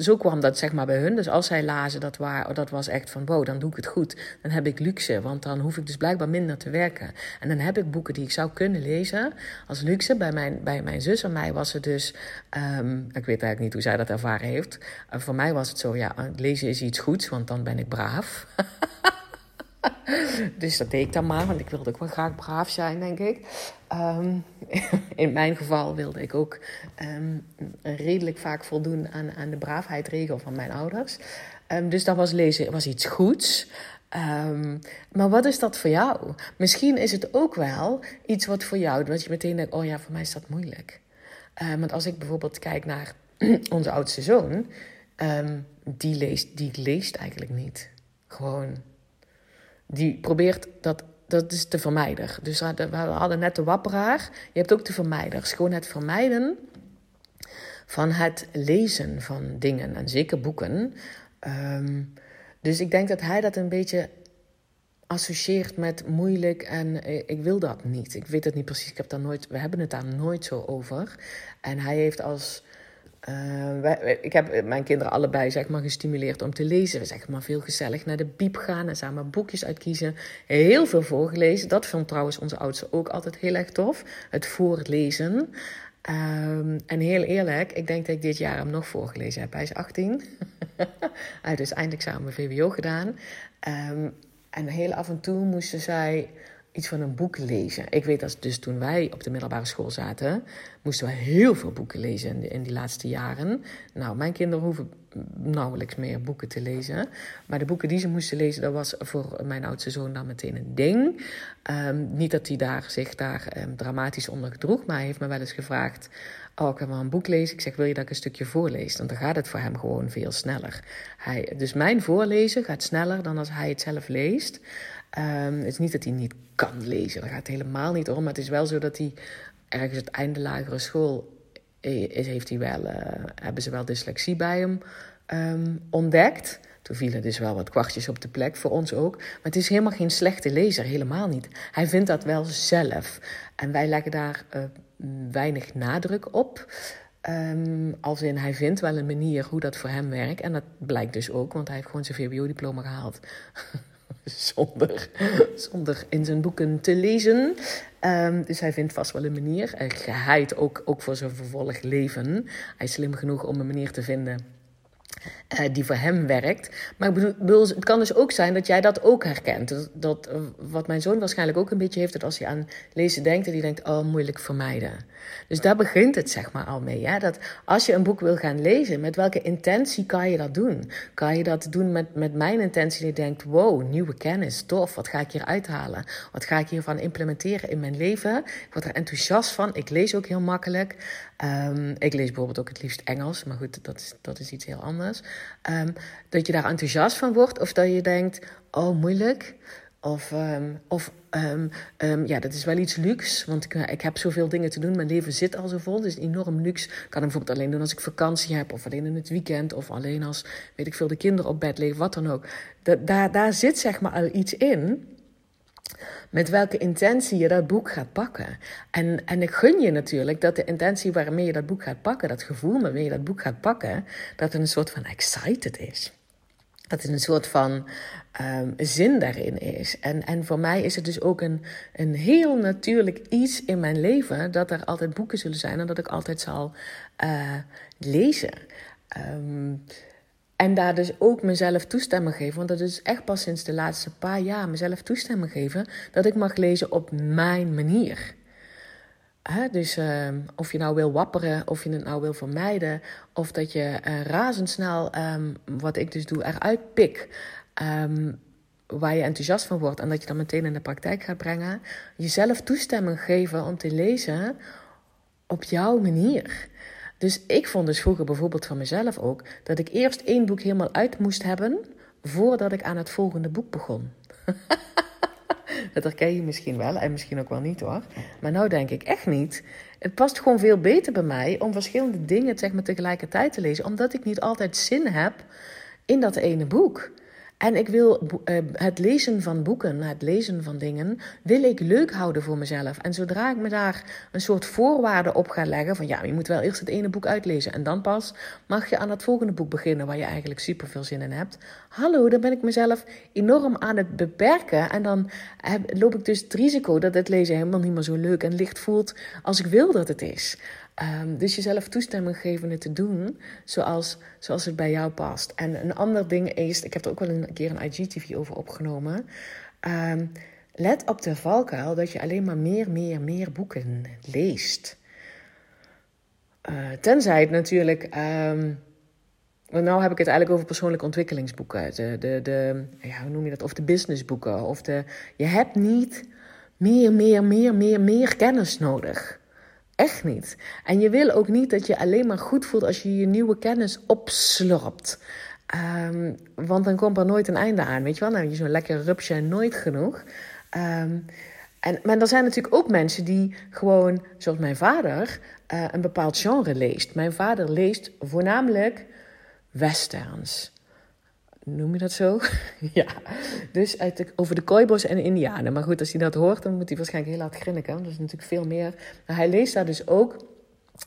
zo kwam dat zeg maar bij hun. Dus als zij lazen, dat, waar, dat was echt van wow, dan doe ik het goed. Dan heb ik luxe, want dan hoef ik dus blijkbaar minder te werken. En dan heb ik boeken die ik zou kunnen lezen als luxe. Bij mijn, bij mijn zus en mij was het dus, um, ik weet eigenlijk niet hoe zij dat ervaren heeft. Uh, voor mij was het zo, ja, lezen is iets goeds, want dan ben ik braaf. dus dat deed ik dan maar, want ik wilde ook wel graag braaf zijn, denk ik. Um, in mijn geval wilde ik ook um, redelijk vaak voldoen aan, aan de braafheidregel van mijn ouders. Dus dat was lezen was iets goeds. Maar wat is dat voor jou? Misschien is het ook wel iets wat voor jou, dat je meteen denkt: oh ja, voor mij is dat moeilijk. want als ik bijvoorbeeld kijk naar onze oudste zoon, die, leest, die leest eigenlijk niet. Gewoon die probeert dat, dat is de vermijder. Dus we hadden net de wapperaar. Je hebt ook de vermijders. Gewoon het vermijden van het lezen van dingen en zeker boeken. Ehm, dus ik denk dat hij dat een beetje associeert met moeilijk en eh, ik wil dat niet. Ik weet het niet precies. Ik heb daar nooit, we hebben het daar nooit zo over. En hij heeft als uh, ik heb mijn kinderen allebei zeg maar, gestimuleerd om te lezen. We zeggen maar veel gezellig naar de biep gaan en samen boekjes uitkiezen. Heel veel voorgelezen. Dat vond trouwens onze oudste ook altijd heel erg tof. Het voorlezen. Um, en heel eerlijk, ik denk dat ik dit jaar hem nog voorgelezen heb. Hij is 18. Hij heeft dus eindexamen VWO gedaan. Um, en heel af en toe moesten zij iets van een boek lezen. Ik weet dat dus toen wij op de middelbare school zaten, moesten we heel veel boeken lezen in, die laatste jaren. Nou, mijn kinderen hoeven nauwelijks meer boeken te lezen. Maar de boeken die ze moesten lezen, dat was voor mijn oudste zoon dan meteen een ding. Um, niet dat hij daar, zich daar um, dramatisch onder gedroeg, maar hij heeft me wel eens gevraagd... Oh, ik heb wel een boek lezen. Ik zeg, wil je dat ik een stukje voorlees? Want dan gaat het voor hem gewoon veel sneller. Hij, dus mijn voorlezen gaat sneller dan als hij het zelf leest. Um, het is niet dat hij niet kan lezen, daar gaat het helemaal niet om. Maar het is wel zo dat hij ergens het einde lagere school heeft hij wel, uh, hebben ze wel dyslexie bij hem um, ontdekt. Toen vielen dus wel wat kwartjes op de plek, voor ons ook. Maar het is helemaal geen slechte lezer, helemaal niet. Hij vindt dat wel zelf. En wij leggen daar uh, weinig nadruk op. Um, als in, hij vindt wel een manier hoe dat voor hem werkt. En dat blijkt dus ook, want hij heeft gewoon zijn VWO-diploma gehaald. zonder, zonder in zijn boeken te lezen. Um, dus hij vindt vast wel een manier. Hij geheid ook, ook voor zijn vervolg leven. Hij is slim genoeg om een manier te vinden uh, die voor hem werkt. Maar ik bedoel, het kan dus ook zijn dat jij dat ook herkent. Dat, dat, wat mijn zoon waarschijnlijk ook een beetje heeft, dat als hij aan lezen denkt, dat hij denkt, oh, moeilijk vermijden. Dus daar begint het zeg maar al mee. Dat als je een boek wil gaan lezen, met welke intentie kan je dat doen? Kan je dat doen met, met mijn intentie die denkt, wow, nieuwe kennis, tof, wat ga ik hier uithalen? Wat ga ik hiervan implementeren in mijn leven? Ik word er enthousiast van, ik lees ook heel makkelijk. Um, ik lees bijvoorbeeld ook het liefst Engels, maar goed, dat is, dat is iets heel anders. Um, dat je daar enthousiast van wordt, of dat je denkt: oh, moeilijk. Of, um, of ja, dat is wel iets luxe, want ik, ik heb zoveel dingen te doen. Mijn leven zit al zo vol, dus enorm luxe. Ik kan hem bijvoorbeeld alleen doen als ik vakantie heb, of alleen in het weekend, of alleen als, weet ik veel, de kinderen op bed liggen, wat dan ook. Da daar, daar zit zeg maar al iets in met welke intentie je dat boek gaat pakken. En, en ik gun je natuurlijk dat de intentie waarmee je dat boek gaat pakken, dat gevoel waarmee je dat boek gaat pakken, dat er een soort van excited is. Dat er een soort van um, zin daarin is. En, en voor mij is het dus ook een, een heel natuurlijk iets in mijn leven dat er altijd boeken zullen zijn en dat ik altijd zal uh, lezen. Um, en daar dus ook mezelf toestemming geven. Want dat is echt pas sinds de laatste paar jaar mezelf toestemming geven. Dat ik mag lezen op mijn manier. dus uh, of je nou wil wapperen, of je het nou wil vermijden. Of dat je uh, razendsnel, um, wat ik dus doe, eruit pik. Um, waar je enthousiast van wordt. En dat je dan meteen in de praktijk gaat brengen. Jezelf toestemming geven om te lezen op jouw manier. Dus ik vond dus vroeger bijvoorbeeld van mezelf ook dat ik eerst één boek helemaal uit moest hebben voordat ik aan het volgende boek begon. dat herken je misschien wel en misschien ook wel niet hoor. Maar nou denk ik echt niet. Het past gewoon veel beter bij mij om verschillende dingen zeg maar, tegelijkertijd te lezen, omdat ik niet altijd zin heb in dat ene boek. En ik wil uh, het lezen van boeken, het lezen van dingen, wil ik leuk houden voor mezelf. En zodra ik me daar een soort voorwaarde op ga leggen van ja, je moet wel eerst het ene boek uitlezen en dan pas mag je aan het volgende boek beginnen waar je eigenlijk super veel zin in hebt. Hallo, dan ben ik mezelf enorm aan het beperken en dan loop ik dus het risico dat het lezen helemaal niet meer zo leuk en licht voelt als ik wil dat het is. Um, dus jezelf toestemming geven het te doen zoals, zoals het bij jou past. En een ander ding is, ik heb er ook wel een keer een IGTV over opgenomen. Um, let op de valkuil dat je alleen maar meer, meer, meer boeken leest. Uh, tenzij het natuurlijk. Um, nou heb ik het eigenlijk over persoonlijke ontwikkelingsboeken. De, de, de, ja, hoe noem je dat? Of de businessboeken. Of de, je hebt niet meer, meer, meer, meer, meer kennis nodig. Echt niet. En je wil ook niet dat je alleen maar goed voelt als je je nieuwe kennis opslorpt. Um, want dan komt er nooit een einde aan. Weet je wel, heb je zo'n lekker rupsje nooit genoeg. Um, en, maar er zijn natuurlijk ook mensen die gewoon, zoals mijn vader, uh, een bepaald genre leest. Mijn vader leest voornamelijk westerns noem je dat zo? ja, dus uit de, over de kooibos en de indianen. Maar goed, als hij dat hoort, dan moet hij waarschijnlijk heel hard grinniken. Dat is natuurlijk veel meer. Maar hij leest daar dus ook,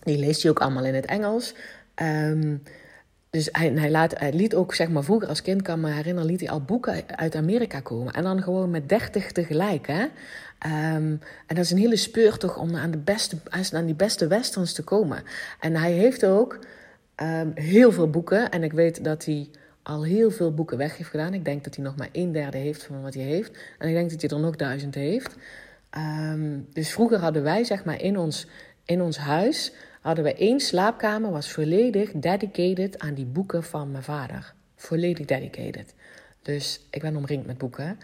die leest hij ook allemaal in het Engels. Um, dus hij, hij, laat, hij liet ook, zeg maar, vroeger als kind kan me herinneren, liet hij al boeken uit Amerika komen. En dan gewoon met dertig tegelijk, hè. Um, en dat is een hele speurtocht om aan, de beste, aan die beste westerns te komen. En hij heeft ook um, heel veel boeken. En ik weet dat hij al heel veel boeken weg heeft gedaan. Ik denk dat hij nog maar een derde heeft van wat hij heeft. En ik denk dat hij er nog duizend heeft. Um, dus vroeger hadden wij, zeg maar, in ons, in ons huis... hadden we één slaapkamer, was volledig dedicated aan die boeken van mijn vader. Volledig dedicated. Dus ik ben omringd met boeken.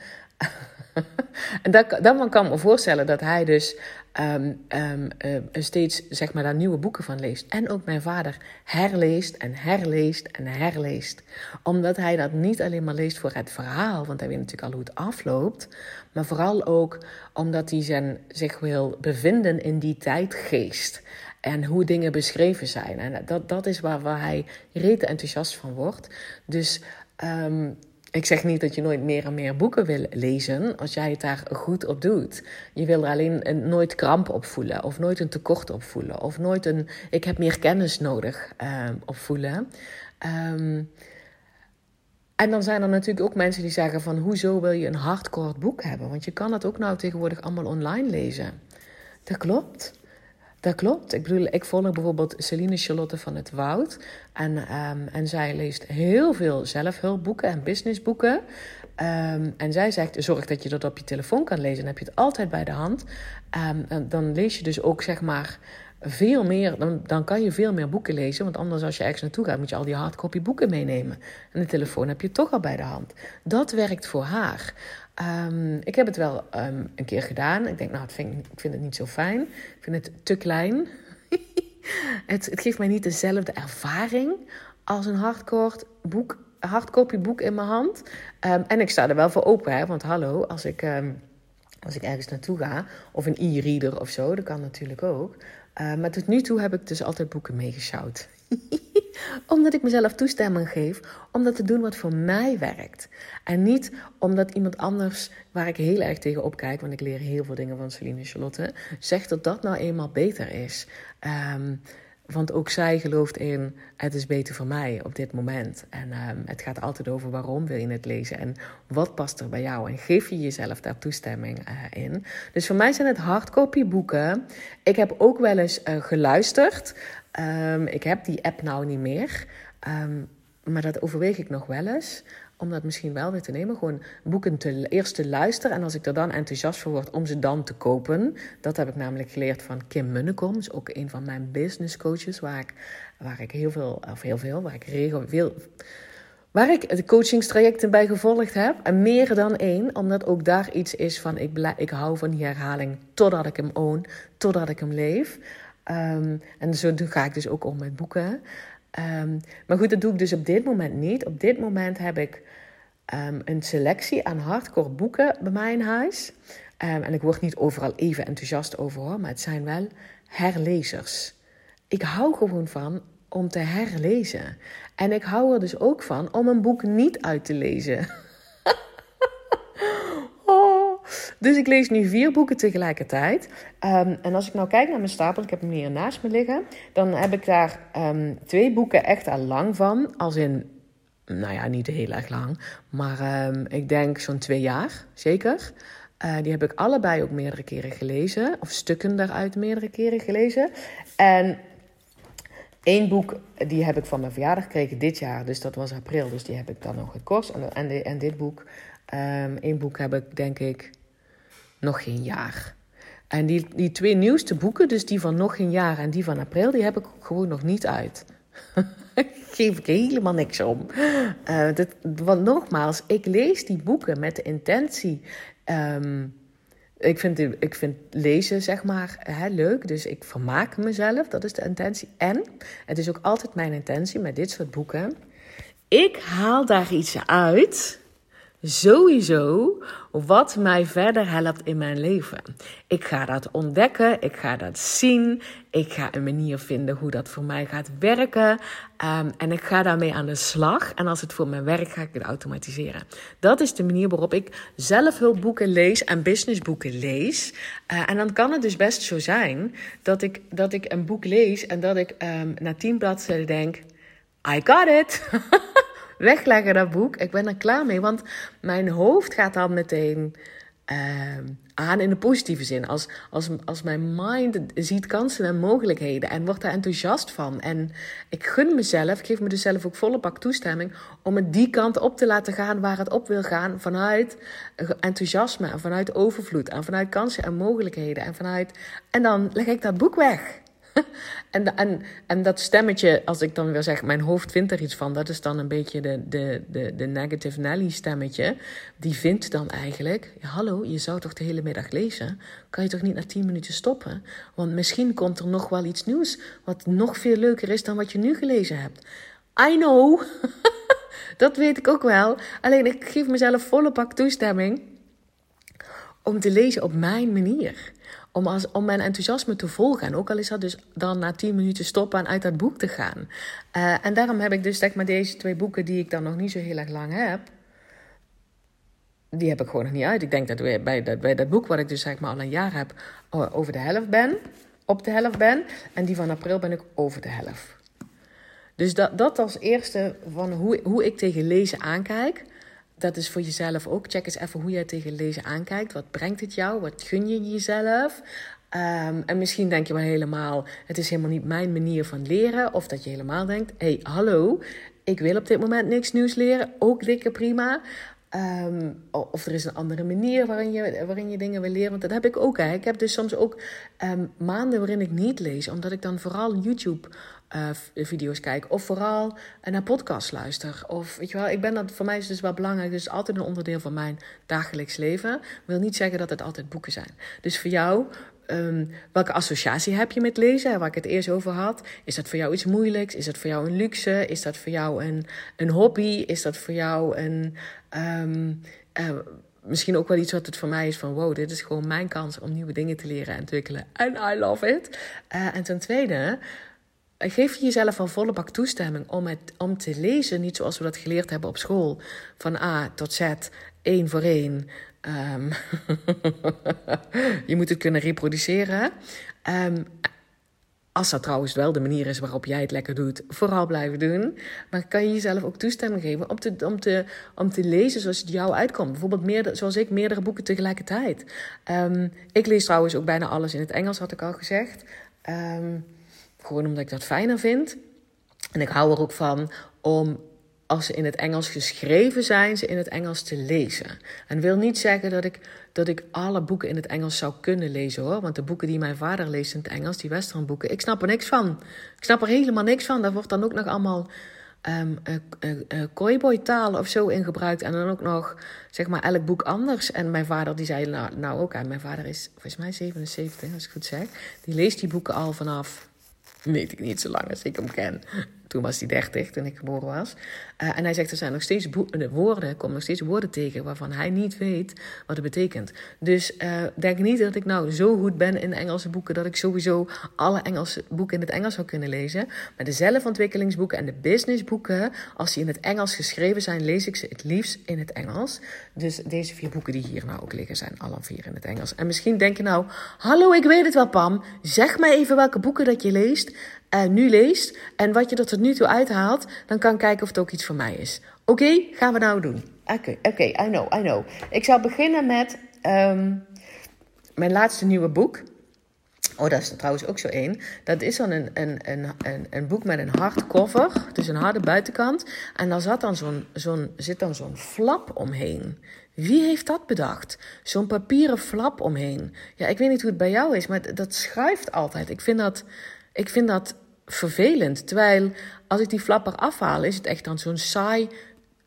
en dat, dan kan ik me voorstellen dat hij dus um, steeds zeg maar, daar nieuwe boeken van leest. En ook mijn vader herleest en herleest en herleest. Omdat hij dat niet alleen maar leest voor het verhaal, want hij weet natuurlijk al hoe het afloopt. Maar vooral ook omdat hij zijn, zich wil bevinden in die tijdgeest. En hoe dingen beschreven zijn. En dat, dat is waar, waar hij rete enthousiast van wordt. Dus um, ik zeg niet dat je nooit meer en meer boeken wil lezen als jij het daar goed op doet. Je wil er alleen een, nooit kramp op voelen, of nooit een tekort op voelen, of nooit een ik heb meer kennis nodig uh, op voelen. Um, en dan zijn er natuurlijk ook mensen die zeggen van hoezo wil je een hardcore boek hebben? Want je kan het ook nou tegenwoordig allemaal online lezen. Dat klopt. Dat klopt. Ik bedoel, ik volg bijvoorbeeld Celine Charlotte van het Woud. En, um, en zij leest heel veel zelfhulpboeken en businessboeken. Um, en zij zegt, zorg dat je dat op je telefoon kan lezen. Dan heb je het altijd bij de hand. En dan lees je dus ook, zeg maar, veel meer... Dan, dan kan je veel meer boeken lezen. Want anders als je ergens naartoe gaat, moet je al die hardcopy boeken meenemen. En de telefoon heb je toch al bij de hand. Dat werkt voor haar. Um, ik heb het wel um, een keer gedaan. Ik denk, nou, het vind, ik vind het niet zo fijn. Ik vind het te klein. het, het, geeft mij niet dezelfde ervaring als een hardcore boek, boek in mijn hand. Um, en ik sta er wel voor open, hè, want hallo, als ik, als ik ergens naartoe ga, of een e-reader of zo, dat kan natuurlijk ook. Maar tot nu toe heb ik dus altijd boeken meegesjouwd. omdat ik mezelf toestemming geef om dat te doen wat voor mij werkt. En niet omdat iemand anders, waar ik heel erg tegen opkijk, want ik leer heel veel dingen van Celine Charlotte, zegt dat dat nou eenmaal beter is. Um, want ook zij gelooft in het is beter voor mij op dit moment. En um, het gaat altijd over waarom wil je het lezen en wat past er bij jou. En geef je jezelf daar toestemming uh, in. Dus voor mij zijn het hardcopy boeken. Ik heb ook wel eens uh, geluisterd. Um, ik heb die app nou niet meer. Um, maar dat overweeg ik nog wel eens om dat misschien wel weer te nemen. Gewoon boeken te, eerst te luisteren. En als ik er dan enthousiast voor word, om ze dan te kopen. Dat heb ik namelijk geleerd van Kim Munnekom. is ook een van mijn business coaches. Waar ik, waar ik heel veel, of heel veel, waar ik regel, veel, waar ik de coachingstrajecten bij gevolgd heb. En meer dan één, omdat ook daar iets is van ik, ik hou van die herhaling totdat ik hem own, totdat ik hem leef. Um, en zo ga ik dus ook om met boeken. Um, maar goed, dat doe ik dus op dit moment niet. Op dit moment heb ik ehm, een selectie aan hardcore boeken bij mij in huis. Ehm, en ik word niet overal even enthousiast over hoor, maar het zijn wel herlezers. Ik hou gewoon van om te herlezen. En ik hou er dus ook van om een boek niet uit te lezen. Dus ik lees nu vier boeken tegelijkertijd. Um, en als ik nou kijk naar mijn stapel, ik heb hem hier naast me liggen, dan heb ik daar um, twee boeken echt al lang van. Als in, nou ja, niet heel erg lang, maar um, ik denk zo'n twee jaar, zeker. Uh, die heb ik allebei ook meerdere keren gelezen, of stukken daaruit meerdere keren gelezen. En Eén boek, die heb ik van mijn verjaardag gekregen dit jaar, dus dat was april, dus die heb ik dan nog gekost. En, en, en dit boek, um, één boek heb ik denk ik nog geen jaar. En die, die twee nieuwste boeken, dus die van nog geen jaar en die van april, die heb ik gewoon nog niet uit. Geef ik helemaal niks om. Dit, want nogmaals, ik lees die boeken met de intentie. Um, ik vind, ik vind lezen, zeg maar, hè, leuk. Dus ik vermaak mezelf. Dat is de intentie. En het is ook altijd mijn intentie met dit soort boeken. Ik haal daar iets uit sowieso wat mij verder helpt in mijn leven. Ik ga dat ontdekken, ik ga dat zien, ik ga een manier vinden hoe dat voor mij gaat werken. Um, en ik ga daarmee aan de slag. En als het voor mij werkt, ga ik het automatiseren. Dat is de manier waarop ik zelfhulpboeken lees en businessboeken lees. Uh, en dan kan het dus best zo zijn dat ik, dat ik een boek lees en dat ik um, na tien bladzijden denk: I got it. wegleggen, dat boek. Ik ben er klaar mee, want mijn hoofd gaat dan meteen uh, aan in de positieve zin. Als, als, als mijn mind ziet kansen en mogelijkheden en wordt daar enthousiast van. En ik gun mezelf, ik geef me dus zelf ook volle bak toestemming om het die kant op te laten gaan waar het op wil gaan. Vanuit enthousiasme en vanuit overvloed en vanuit kansen en mogelijkheden. En, vanuit, en dan leg ik dat boek weg. en, en, en dat stemmetje, als ik dan weer zeg, mijn hoofd vindt er iets van, dat is dan een beetje de, de, de, de negative Nelly stemmetje. Die vindt dan eigenlijk, hallo, je zou toch de hele middag lezen? Kan je toch niet na tien minuten stoppen? Want misschien komt er nog wel iets nieuws, wat nog veel leuker is dan wat je nu gelezen hebt. I know, dat weet ik ook wel. Alleen ik geef mezelf volle pak toestemming om te lezen op mijn manier. Om, als, om mijn enthousiasme te volgen. En ook al is dat dus dan na tien minuten stoppen en uit dat boek te gaan. Uh, en daarom heb ik dus zeg maar deze twee boeken die ik dan nog niet zo heel erg lang heb. Die heb ik gewoon nog niet uit. Ik denk dat we bij dat, bij dat boek wat ik dus zeg maar al een jaar heb over de helft ben. Op de helft ben. En die van april ben ik over de helft. Dus dat, dat als eerste van hoe, hoe ik tegen lezen aankijk dat is voor jezelf ook. Check eens even hoe jij tegen lezen aankijkt. Wat brengt het jou? Wat gun je jezelf? Um, en misschien denk je wel helemaal, het is helemaal niet mijn manier van leren. Of dat je helemaal denkt, hé, hey, hallo, ik wil op dit moment niks nieuws leren. Ook dikke prima. Um, of er is een andere manier waarin je, waarin je dingen wil leren. Want dat heb ik ook. Hè. Ik heb dus soms ook um, maanden waarin ik niet lees. Omdat ik dan vooral YouTube uh, video's kijk. Of vooral naar podcasts luister. Of weet je wel, ik ben dat, voor mij is dus wel belangrijk. Dus altijd een onderdeel van mijn dagelijks leven. wil niet zeggen dat het altijd boeken zijn. Dus voor jou, um, welke associatie heb je met lezen? Waar ik het eerst over had. Is dat voor jou iets moeilijks? Is dat voor jou een luxe? Is dat voor jou een, een hobby? Is dat voor jou een. Uh, misschien ook wel iets wat het voor mij is van wow, dit is gewoon mijn kans om nieuwe dingen te leren en ontwikkelen. En I love it. En ten tweede, geef je jezelf al volle bak toestemming om, het, om te lezen, niet zoals we dat geleerd hebben op school, van A tot Z, één voor één. Um, je moet het kunnen reproduceren. Um, als dat trouwens wel de manier is waarop jij het lekker doet, vooral blijven doen. Maar kan je jezelf ook toestemming geven om te, om te, om te lezen zoals het jou uitkomt. Bijvoorbeeld meer, zoals ik, meerdere boeken tegelijkertijd. Um, ik lees trouwens ook bijna alles in het Engels, had ik al gezegd. Um, gewoon omdat ik dat fijner vind. En ik hou er ook van om als ze in het Engels geschreven zijn, ze in het Engels te lezen. En wil niet zeggen dat ik, dat ik alle boeken in het Engels zou kunnen lezen hoor. Want de boeken die mijn vader leest in het Engels, die westernboeken, ik snap er niks van. Ik snap er helemaal niks van. Daar wordt dan ook nog allemaal um, uh, taal of zo in gebruikt. En dan ook nog, zeg maar, elk boek anders. En mijn vader die zei nou, nou ook. Mijn vader is volgens mij 77, als ik goed zeg. Die leest die boeken al vanaf weet ik niet, zo lang als ik hem ken. Toen was hij 30, toen ik geboren was. Uh, en hij zegt, er zijn nog steeds woorden, er komen nog steeds woorden tegen waarvan hij niet weet wat het betekent. Dus uh, denk niet dat ik nou zo goed ben in Engelse boeken dat ik sowieso alle Engelse boeken in het Engels zou kunnen lezen. Maar de zelfontwikkelingsboeken en de businessboeken, als die in het Engels geschreven zijn, lees ik ze het liefst in het Engels. Dus deze vier boeken die hier nou ook liggen, zijn alle vier in het Engels. En misschien denk je nou, hallo, ik weet het wel, Pam. Zeg mij even welke boeken dat je leest uh, nu leest en wat je er tot nu toe uithaalt, dan kan ik kijken of het ook iets voor mij is. Oké, gaan we nou doen. Oké, oké, I know, I know. Ik zal beginnen met um, mijn laatste nieuwe boek. Oh, dat is trouwens ook zo één. Dat is dan een, een, een, een, een boek met een hardcover, dus een harde buitenkant. En daar zat dan zo'n, zo'n, zit dan zo'n flap omheen. Wie heeft dat bedacht? Zo'n papieren flap omheen. Ja, ik weet niet hoe het bij jou is, maar dat schuift altijd. Ik vind dat, ik vind dat vervelend. Terwijl als ik die flapper afhaal, is het echt dan zo'n saai,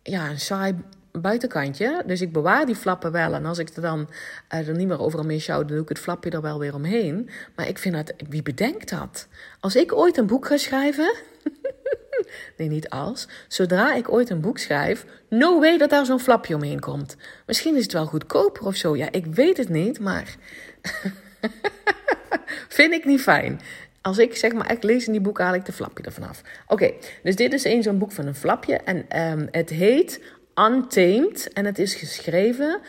ja, een saai buitenkantje. Dus ik bewaar die flappen wel. En als ik er dan uh, er niet meer overal mee sjouw, dan doe ik het flapje er wel weer omheen. Maar ik vind dat, wie bedenkt dat? Als ik ooit een boek ga schrijven. nee, niet als. Zodra ik ooit een boek schrijf, no way dat daar zo'n flapje omheen komt. Misschien is het wel goedkoper of zo. Ja, ik weet het niet, maar. vind ik niet fijn. Als ik zeg maar, ik lees in die boek, haal ik de flapje er vanaf. Oké, dus dit is een zo'n boek van een flapje. En um, het heet Untamed. En het is geschreven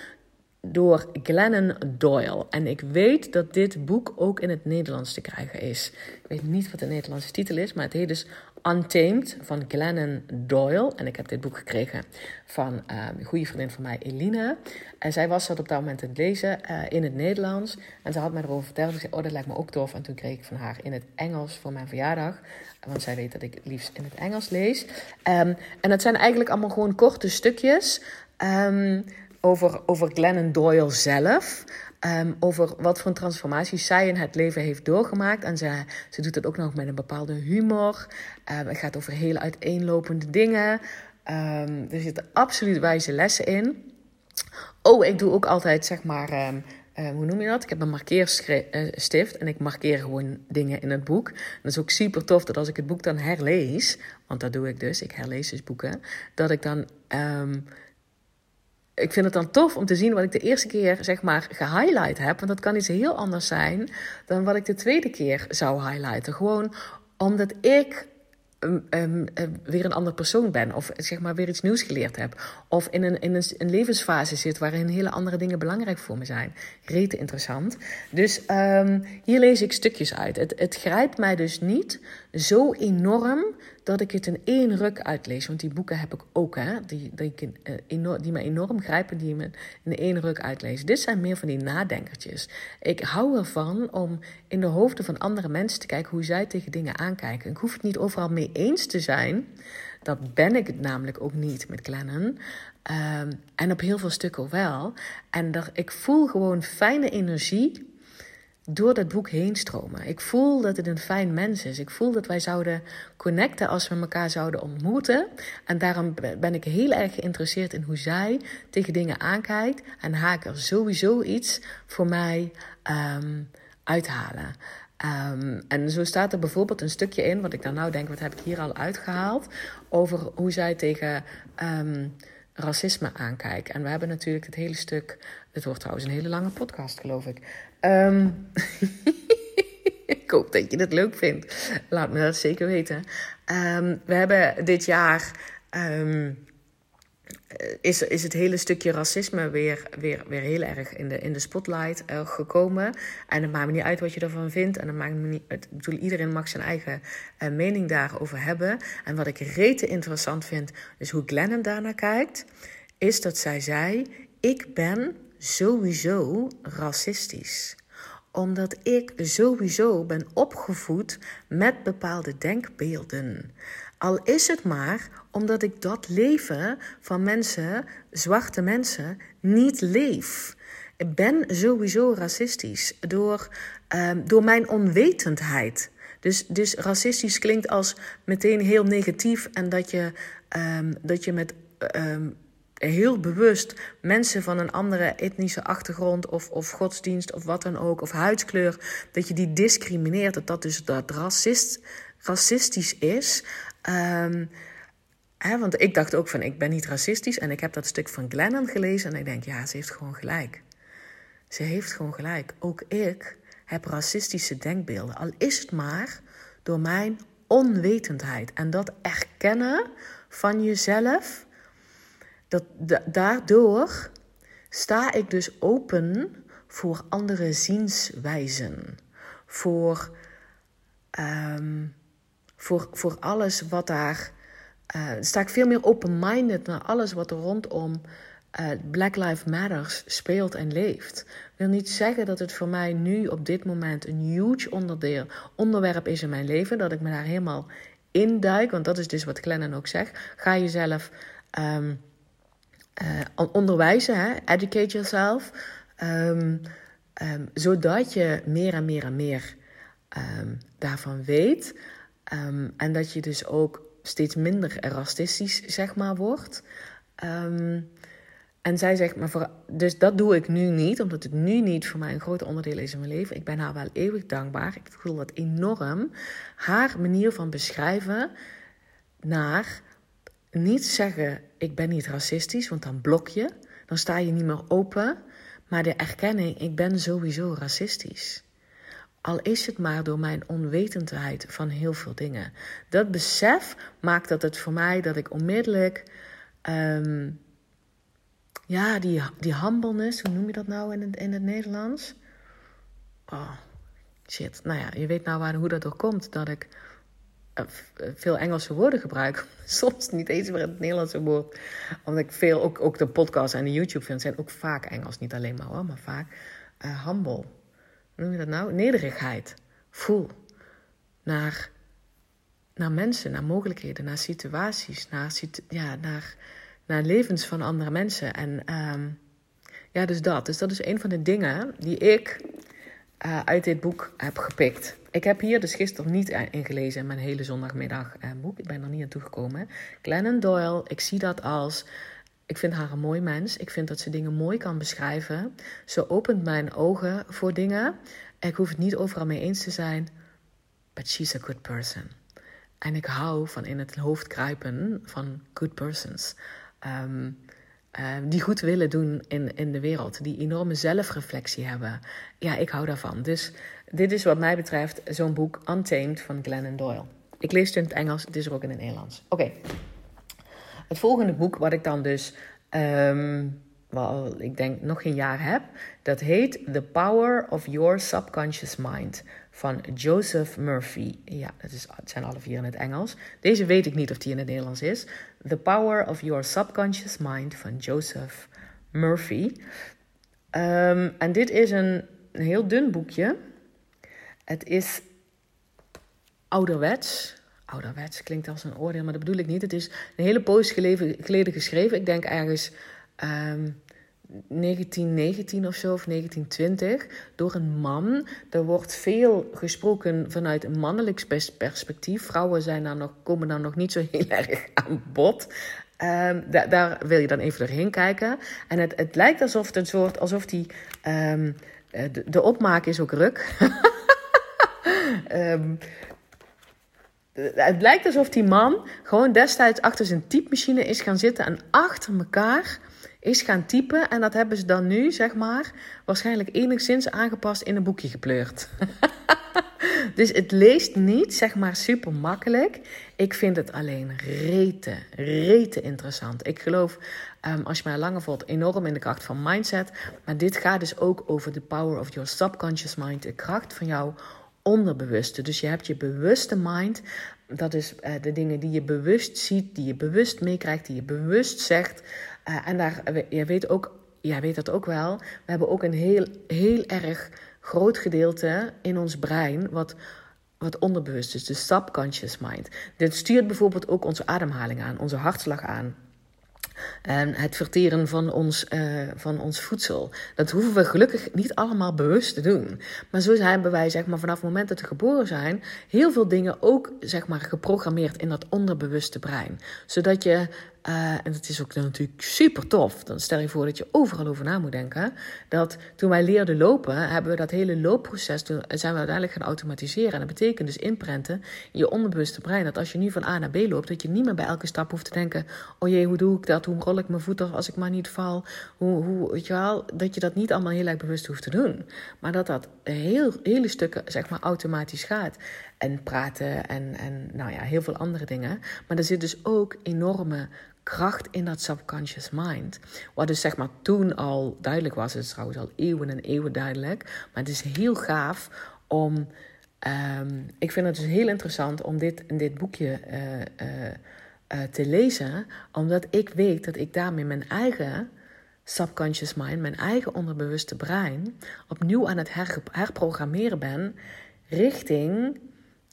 door Glennon Doyle. En ik weet dat dit boek ook in het Nederlands te krijgen is. Ik weet niet wat de Nederlandse titel is, maar het heet dus Untamed van Glennon Doyle. En ik heb dit boek gekregen van uh, een goede vriendin van mij, Elina. En zij was dat op dat moment aan het lezen uh, in het Nederlands. En ze had mij erover verteld. Ik zei, oh, dat lijkt me ook tof. En toen kreeg ik van haar in het Engels voor mijn verjaardag. Want zij weet dat ik het liefst in het Engels lees. Um, en dat zijn eigenlijk allemaal gewoon korte stukjes. Um, over, over Glennon Doyle zelf. Um, over wat voor transformatie zij in het leven heeft doorgemaakt. En ze, ze doet het ook nog met een bepaalde humor. Um, het gaat over hele uiteenlopende dingen. Um, er zitten absoluut wijze lessen in. Oh, ik doe ook altijd, zeg maar, uh, hoe noem je dat? Ik heb een markeerstift en ik markeer gewoon dingen in het boek. dat is ook super tof dat als ik het boek dan herlees, want dat doe ik dus, ik herlees dus boeken, dat ik dan ik vind het dan tof om te zien wat ik de eerste keer zeg maar gehighlight heb. Want dat kan iets heel anders zijn dan wat ik de tweede keer zou highlighten. Gewoon omdat ik um, um, weer een andere persoon ben. Of zeg maar weer iets nieuws geleerd heb. Of in een, in een, levensfase zit waarin hele andere dingen belangrijk voor me zijn. Rete interessant. Dus hier lees ik stukjes uit. Het, het grijpt mij dus niet zo enorm dat ik het in één ruk uitlees. Want die boeken heb ik ook, hè, die, die, uh, die me enorm grijpen, die me in één ruk uitlees. Dit zijn meer van die nadenkertjes. Ik hou ervan om in de hoofden van andere mensen te kijken hoe zij tegen dingen aankijken. Ik hoef het niet overal mee eens te zijn. Dat ben ik het namelijk ook niet met Glennon. Um, en op heel veel stukken wel. En dat, ik voel gewoon fijne energie door dat boek heen stromen. Ik voel dat het een fijn mens is. Ik voel dat wij zouden connecten als we elkaar zouden ontmoeten. En daarom ben ik heel erg geïnteresseerd in hoe zij tegen dingen aankijkt. En haak er sowieso iets voor mij um, uithalen. Um, en zo staat er bijvoorbeeld een stukje in, wat ik dan nou denk, wat heb ik hier al uitgehaald, over hoe zij tegen um, racisme aankijkt. En we hebben natuurlijk het hele stuk, het wordt trouwens een hele lange podcast, geloof ik. Um, ik hoop dat je het leuk vindt. Laat me dat zeker weten. Um, we hebben dit jaar. Um, is, is het hele stukje racisme weer, weer, weer heel erg in de, in de spotlight uh, gekomen. En het maakt me niet uit wat je ervan vindt. En het maakt me niet, het, bedoel, iedereen mag zijn eigen uh, mening daarover hebben. En wat ik rete interessant vind, is hoe Glennon daarnaar kijkt. Is dat zij zei: Ik ben sowieso racistisch omdat ik sowieso ben opgevoed met bepaalde denkbeelden. Al is het maar omdat ik dat leven van mensen, zwarte mensen, niet leef. Ik ben sowieso racistisch door, um, door mijn onwetendheid. Dus, dus racistisch klinkt als meteen heel negatief en dat je, um, dat je met um, heel bewust mensen van een andere etnische achtergrond of, of godsdienst of wat dan ook, of huidskleur, dat je die discrimineert, dat dat dus dat racist, racistisch is. Um, hè, want ik dacht ook van, ik ben niet racistisch. En ik heb dat stuk van Glennon gelezen en ik denk, ja, ze heeft gewoon gelijk. Ze heeft gewoon gelijk. Ook ik heb racistische denkbeelden. Al is het maar door mijn onwetendheid. En dat erkennen van jezelf, dat, daardoor sta ik dus open voor andere zienswijzen. Voor, um, voor, voor alles wat daar. Uh, sta ik veel meer open-minded naar alles wat er rondom uh, Black Lives Matters speelt en leeft. Wil niet zeggen dat het voor mij nu op dit moment een huge onderdeel, onderwerp is in mijn leven. Dat ik me daar helemaal induik. Want dat is dus wat Glennon ook zegt. Ga jezelf um, uh, onderwijzen, educate yourself. Um, um, zodat je meer en meer en meer daarvan weet. En dat je dus ook steeds minder racistisch, zeg maar, wordt. Um, en zij zegt, maar voor, dus dat doe ik nu niet, omdat het nu niet voor mij een groot onderdeel is in mijn leven. Ik ben haar wel eeuwig dankbaar. Ik voel dat enorm. Haar manier van beschrijven naar niet zeggen, ik ben niet racistisch, want dan blok je. Dan sta je niet meer open. Maar de erkenning, ik ben sowieso racistisch. Al is het maar door mijn onwetendheid van heel veel dingen. Dat besef maakt dat het voor mij dat ik onmiddellijk. Ehm, ja, die, die humbleness, hoe noem je dat nou in het, in het Nederlands? Oh, shit. Nou ja, je weet nou waar, hoe dat door komt dat ik eh, eh, veel Engelse woorden gebruik. Soms niet eens meer het Nederlandse woord. Omdat ik veel, ook, ook de podcast en de YouTube-films zijn ook vaak Engels. Niet alleen maar hoor, maar vaak. Uh, humble. Noem je dat nou? Nederigheid. Voel. Naar, naar mensen, naar mogelijkheden, naar situaties, naar, ja, naar naar levens van andere mensen. En ehm, ja, dus dat. Dus dat is een van de dingen die ik uh, uit dit boek heb gepikt. Ik heb hier dus gisteren niet ingelezen in mijn hele zondagmiddag uh, boek. Ik ben er niet aan toegekomen. Glennon Doyle, ik zie dat als... Ik vind haar een mooi mens. Ik vind dat ze dingen mooi kan beschrijven. Ze opent mijn ogen voor dingen. Ik hoef het niet overal mee eens te zijn. But she's a good person. En ik hou van in het hoofd kruipen van good persons. Ehm, ehm, die goed willen doen in, in de wereld. Die enorme zelfreflectie hebben. Ja, ik hou daarvan. Dus dit is wat mij betreft zo'n boek Untamed van Glennon Doyle. Ik lees het in het Engels, het is er ook in het Nederlands. Oké. Het volgende boek wat ik dan dus... Um, wel, ik denk nog geen jaar heb. Dat heet The Power of Your Subconscious Mind van Joseph Murphy. Ja, het, is, het zijn alle vier in het Engels. Deze weet ik niet of die in het Nederlands is. The Power of Your Subconscious Mind van Joseph Murphy. Um, en dit is een, een heel dun boekje. Het is ouderwets. Ouderwets klinkt als een oordeel, maar dat bedoel ik niet. Het is een hele poos geleden geschreven. Ik denk ergens um, 1919 of zo, of 1920, door een man. Er wordt veel gesproken vanuit een mannelijk perspectief. Vrouwen zijn daar nog, komen daar nog niet zo heel erg aan bod. Um, daar wil je dan even doorheen kijken. En het, het lijkt alsof het een soort, alsof die, um, de, de, opmaak is ook ruk. um, het lijkt alsof die man gewoon destijds achter zijn typemachine is gaan zitten en achter elkaar is gaan typen. En dat hebben ze dan nu, zeg maar, waarschijnlijk enigszins aangepast in een boekje gepleurd. dus het leest niet, zeg maar, super makkelijk. Ik vind het alleen rete, rete interessant. Ik geloof, um, als je mij langer volgt, enorm in de kracht van mindset. Maar dit gaat dus ook over de power of your subconscious mind. De kracht van jouw onderbewuste. Dus je hebt je bewuste mind. Dat is uh, de dingen die je bewust ziet, die je bewust meekrijgt, die je bewust zegt. Uh, en daar, je weet ook, jij weet dat ook wel. We hebben ook een heel, heel erg groot gedeelte in ons brein wat, wat onderbewust is, de subconscious mind. Dit stuurt bijvoorbeeld ook onze ademhaling aan, onze hartslag aan. Het verteren van ons, uh, van ons voedsel. Dat hoeven we gelukkig niet allemaal bewust te doen. Maar zo hebben wij zeg maar, vanaf het moment dat we geboren zijn... heel veel dingen ook zeg maar, geprogrammeerd in dat onderbewuste brein. Zodat je Uh, en dat is ook natuurlijk super tof. Dan stel je voor dat je overal over na moet denken. Dat toen wij leerden lopen, hebben we dat hele loopproces, toen zijn we uiteindelijk gaan automatiseren. En dat betekent dus inprenten in je onbewuste brein. Dat als je nu van A naar B loopt, dat je niet meer bij elke stap hoeft te denken: oh jee, hoe doe ik dat? Hoe rol ik mijn voet als ik maar niet val? Hoe, hoe, weet je wel, dat je dat niet allemaal heel erg bewust hoeft te doen. Maar dat dat heel, hele stukken, zeg maar, automatisch gaat. En praten en, en nou ja, heel veel andere dingen. Maar er zit dus ook enorme kracht in dat subconscious mind. Wat dus zeg maar toen al duidelijk was. Het is trouwens al eeuwen en eeuwen duidelijk. Maar het is heel gaaf om... Ehm, ik vind het dus heel interessant om dit in dit boekje uh, uh, uh, te lezen. Omdat ik weet dat ik daarmee mijn eigen subconscious mind, mijn eigen onderbewuste brein, opnieuw aan het her herprogrammeren ben richting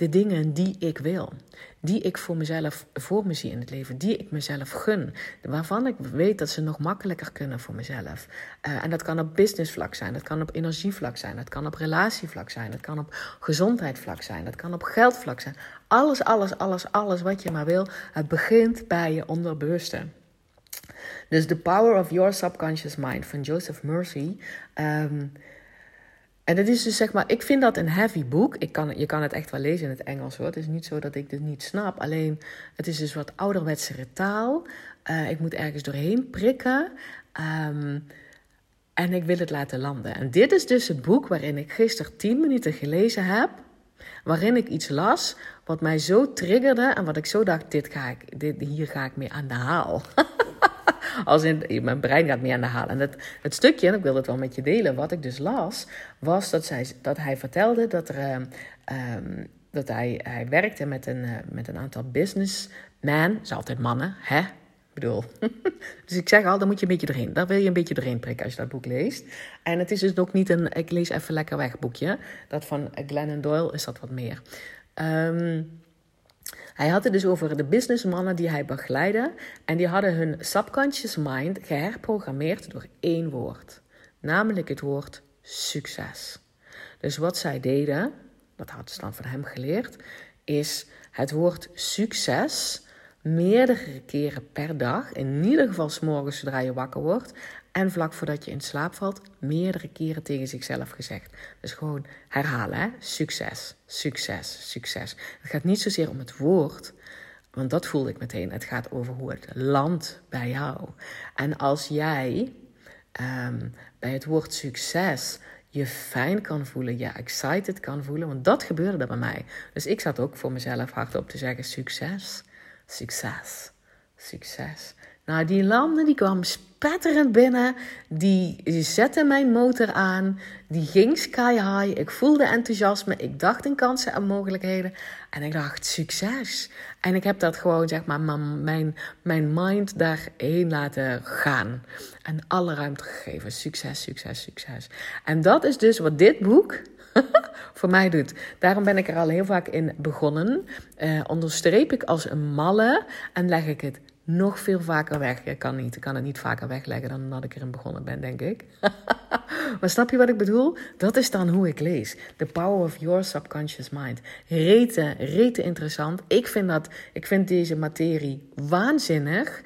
de dingen die ik wil. Die ik voor mezelf voor me zie in het leven. Die ik mezelf gun. Waarvan ik weet dat ze nog makkelijker kunnen voor mezelf. Uh, en dat kan op businessvlak zijn. Dat kan op energievlak zijn. Dat kan op relatievlak zijn. Dat kan op gezondheidsvlak zijn. Dat kan op geldvlak zijn. Alles, alles, alles, alles wat je maar wil. Het begint bij je onderbewuste. Dus The Power of Your Subconscious Mind van Joseph Mercy. Um, en het is dus zeg maar, ik vind dat een heavy boek. Ik kan, je kan het echt wel lezen in het Engels hoor. Het is niet zo dat ik dit niet snap. Alleen, het is dus wat ouderwetsere taal. Uh, ik moet ergens doorheen prikken. Um, en ik wil het laten landen. En dit is dus het boek waarin ik gisteren 10 minuten gelezen heb. Waarin ik iets las wat mij zo triggerde en wat ik zo dacht: dit ga ik, dit, hier ga ik mee aan de haal. Als in, mijn brein gaat mee aan de haal. En het, het stukje, en ik wil het wel met je delen, wat ik dus las, was dat, zij, dat hij vertelde dat, er, um, dat hij, hij werkte met een, uh, met een aantal businessmen. is altijd mannen, hè? Ik bedoel. dus ik zeg al, dan moet je een beetje doorheen. Daar wil je een beetje doorheen prikken als je dat boek leest. En het is dus ook niet een, ik lees even lekker weg boekje. Dat van Glennon Doyle is dat wat meer. Um, hij had het dus over de businessmannen die hij begeleidde. En die hadden hun subconscious mind geherprogrammeerd door één woord. Namelijk het woord succes. Dus wat zij deden, dat hadden ze dan van hem geleerd, is het woord succes meerdere keren per dag, in ieder geval s morgens zodra je wakker wordt, en vlak voordat je in slaap valt, meerdere keren tegen zichzelf gezegd. Dus gewoon herhalen, hè? Succes, succes, succes. Het gaat niet zozeer om het woord, want dat voelde ik meteen. Het gaat over hoe het landt bij jou. En als jij um, bij het woord succes je fijn kan voelen, je excited kan voelen, want dat gebeurde bij mij. Dus ik zat ook voor mezelf hardop te zeggen: succes, succes, succes. Nou, die landen die kwam spetterend binnen. Die zette mijn motor aan. Die ging sky high. Ik voelde enthousiasme. Ik dacht in kansen en mogelijkheden. En ik dacht, succes. En ik heb dat gewoon, zeg maar, mijn, mijn mind daarheen laten gaan. En alle ruimte gegeven. Succes, succes, succes. En dat is dus wat dit boek voor mij doet. Daarom ben ik er al heel vaak in begonnen. Uh, onderstreep ik als een malle en leg ik het nog veel vaker weg. Ik kan, niet, ik kan het niet vaker wegleggen dan dat ik erin begonnen ben, denk ik. maar snap je wat ik bedoel? Dat is dan hoe ik lees. The power of your subconscious mind. Rete, rete interessant. Ik vind, dat, ik vind deze materie waanzinnig.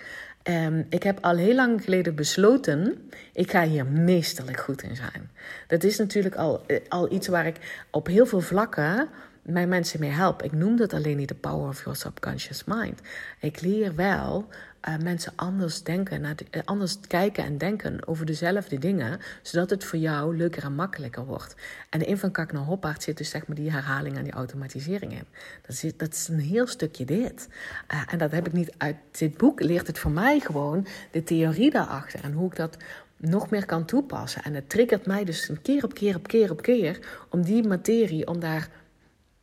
Um, ik heb al heel lang geleden besloten, ik ga hier meesterlijk goed in zijn. Dat is natuurlijk al, eh, al iets waar ik op heel veel vlakken mijn mensen mee help. Ik noem dat alleen niet de power of your subconscious mind. Ik leer wel uh, mensen anders denken, naar de, uh, anders kijken en denken over dezelfde dingen, zodat het voor jou leuker en makkelijker wordt. En in van kak hoppaard zit dus zeg maar die herhaling en die automatisering in. Dat is, dat is een heel stukje dit. Uh, en dat heb ik niet uit dit boek, leert het voor mij gewoon de theorie daarachter en hoe ik dat nog meer kan toepassen. En het triggert mij dus een keer op keer op keer op keer om die materie, om daar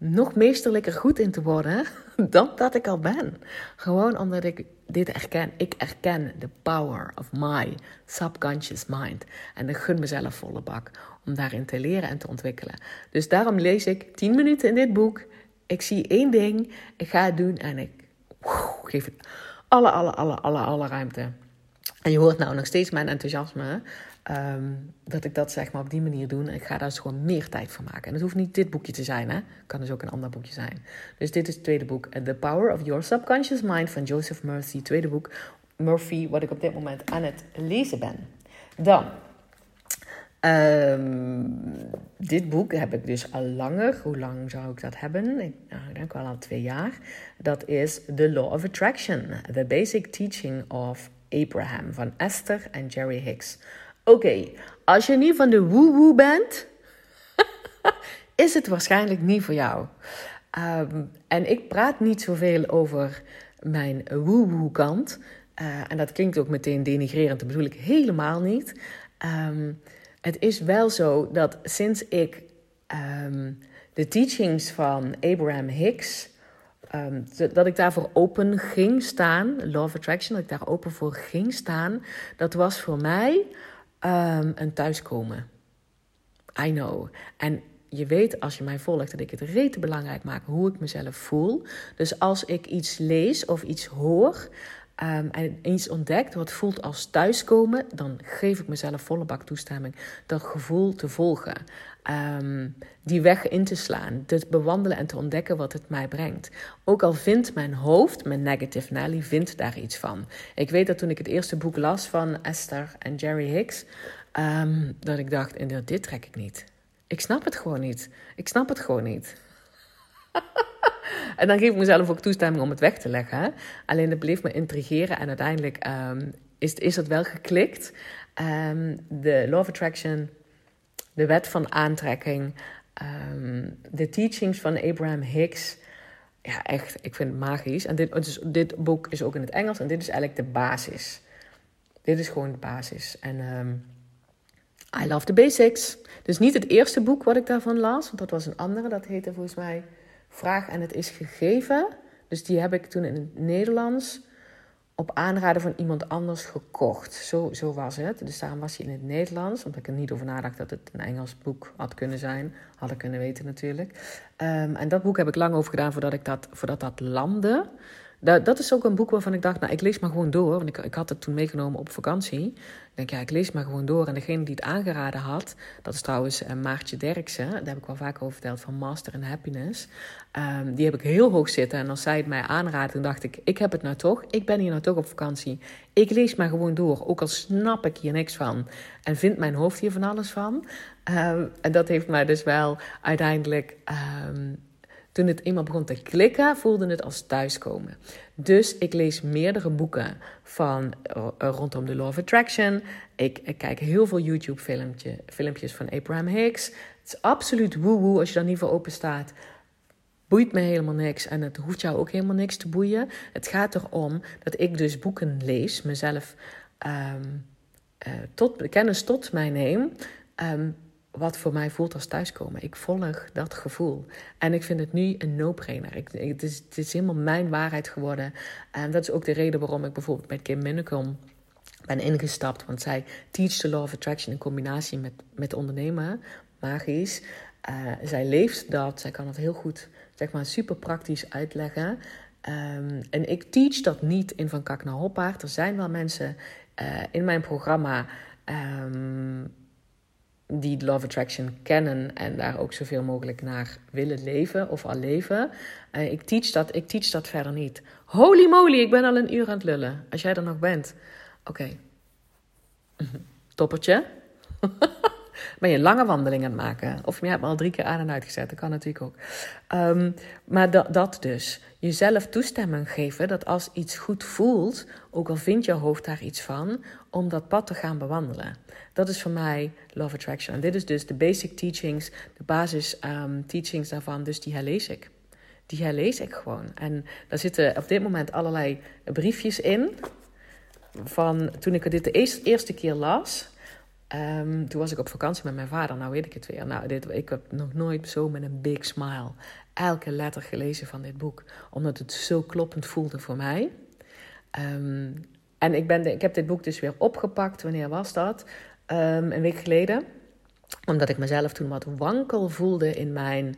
nog meesterlijker goed in te worden dan dat ik al ben. Gewoon omdat ik dit erken. Ik erken de power of my subconscious mind. En ik gun mezelf volle bak om daarin te leren en te ontwikkelen. Dus daarom lees ik 10 minuten in dit boek. Ik zie één ding, ik ga het doen en ik geef het alle, alle, alle, alle, alle ruimte. En je hoort nou nog steeds mijn enthousiasme. Um, dat ik dat zeg maar op die manier doe. En ik ga daar dus gewoon meer tijd voor maken. En het hoeft niet dit boekje te zijn, hè? kan dus ook een ander boekje zijn. Dus dit is het tweede boek. The Power of Your Subconscious Mind van Joseph Mercy. Tweede boek. Murphy, wat ik op dit moment aan het lezen ben. Dan, ehm, dit boek heb ik dus al langer. Hoe lang zou ik dat hebben? Ik, nou, ik denk wel al twee jaar. Dat is The Law of Attraction, The Basic Teaching of Abraham van Esther en Jerry Hicks. Oké, als je niet van de woe-woe bent, is het waarschijnlijk niet voor jou. Um, en ik praat niet zoveel over mijn woe-woe kant. Uh, en dat klinkt ook meteen denigrerend, dat bedoel ik helemaal niet. Um, het is wel zo dat sinds ik um, de teachings van Abraham Hicks, dat ik daarvoor open ging staan, Law of Attraction, dat ik daar open voor ging staan, dat was voor mij een thuiskomen. I know. En je weet als je mij volgt dat ik het rete belangrijk maak hoe ik mezelf voel. Dus als ik iets lees of iets hoor um, en iets ontdekt wat voelt als thuiskomen, dan geef ik mezelf volle bak toestemming dat gevoel te volgen. Um, die weg in te slaan, te bewandelen en te ontdekken wat het mij brengt. Ook al vindt mijn hoofd, mijn negative Nelly, vindt daar iets van. Ik weet dat toen ik het eerste boek las van Esther en Jerry Hicks, um, dat ik dacht, dit trek ik niet. Ik snap het gewoon niet. Ik snap het gewoon niet. en dan geef ik mezelf ook toestemming om het weg te leggen. Alleen het bleef me intrigeren en uiteindelijk um, is, is dat wel geklikt. Um, de Law of Attraction, de wet van aantrekking, um, de teachings van Abraham Hicks. Ja, echt, ik vind het magisch. En dit, dus dit boek is ook in het Engels en dit is eigenlijk de basis. Dit is gewoon de basis. En I love the basics. Dus niet het eerste boek wat ik daarvan las, want dat was een andere. Dat heette volgens mij Vraag en het is gegeven. Dus die heb ik toen in het Nederlands op aanraden van iemand anders gekocht. Zo, zo was het. Dus daarom was hij in het Nederlands. Omdat ik er niet over nadacht dat het een Engels boek had kunnen zijn. Had ik kunnen weten natuurlijk. Um, en dat boek heb ik lang over gedaan voordat, ik dat, voordat dat landde. Dat, dat is ook een boek waarvan ik dacht, nou, ik lees maar gewoon door. Want ik, ik had het toen meegenomen op vakantie. Ik denk, ja, ik lees maar gewoon door. En degene die het aangeraden had, dat is trouwens uh, Maartje Derksen. Daar heb ik wel vaker over verteld, van Master in Happiness. Um, die heb ik heel hoog zitten. En als zij het mij aanraadde, dacht ik, ik heb het nou toch. Ik ben hier nou toch op vakantie. Ik lees maar gewoon door. Ook al snap ik hier niks van. En vindt mijn hoofd hier van alles van. Um, en dat heeft mij dus wel uiteindelijk... Um, toen het eenmaal begon te klikken, voelde het als thuiskomen. Dus ik lees meerdere boeken van uh, rondom de Law of Attraction. Ik, kijk heel veel YouTube-filmpjes van Abraham Hicks. Het is absoluut woe-woe als je daar niet voor open staat. Boeit me helemaal niks en het hoeft jou ook helemaal niks te boeien. Het gaat erom dat ik dus boeken lees, mezelf um, uh, tot, kennis tot mij neem. Um, wat voor mij voelt als thuiskomen. Ik volg dat gevoel. En ik vind het nu een no-brainer. het, is, het is helemaal mijn waarheid geworden. En dat is ook de reden waarom ik bijvoorbeeld met Kim Minnekom ben ingestapt. Want zij teach the law of attraction in combinatie met, met ondernemen. Magisch. Uh, zij leeft dat. Zij kan het heel goed, zeg maar, super praktisch uitleggen. Um, en ik teach dat niet in Van Kak naar Hoppaard. Er zijn wel mensen uh, in mijn programma... Um, die Love Attraction kennen en daar ook zoveel mogelijk naar willen leven of al leven. Uh, ik, teach dat, ik teach dat verder niet. Holy moly, ik ben al een uur aan het lullen. Als jij er nog bent. Oké. Okay. Toppertje. ben je lange wandeling aan het maken. Of je hebt me al drie keer aan en uitgezet. Dat kan natuurlijk ook. Um, maar dat, dus. Jezelf toestemming geven dat als iets goed voelt, ook al vindt je hoofd daar iets van, om dat pad te gaan bewandelen. Dat is voor mij Love Attraction. En dit is dus de basic teachings, de basis um, teachings daarvan. Dus die herlees ik. Die herlees ik gewoon. En daar zitten op dit moment allerlei briefjes in. Van toen ik dit de eerste keer las. Um, toen was ik op vakantie met mijn vader. Nou weet ik het weer. Nou, dit, ik heb nog nooit zo met een big smile elke letter gelezen van dit boek. Omdat het zo kloppend voelde voor mij. Um, en ik, ben ik heb dit boek dus weer opgepakt. Wanneer was dat? Um, een week geleden. Omdat ik mezelf toen wat wankel voelde in mijn,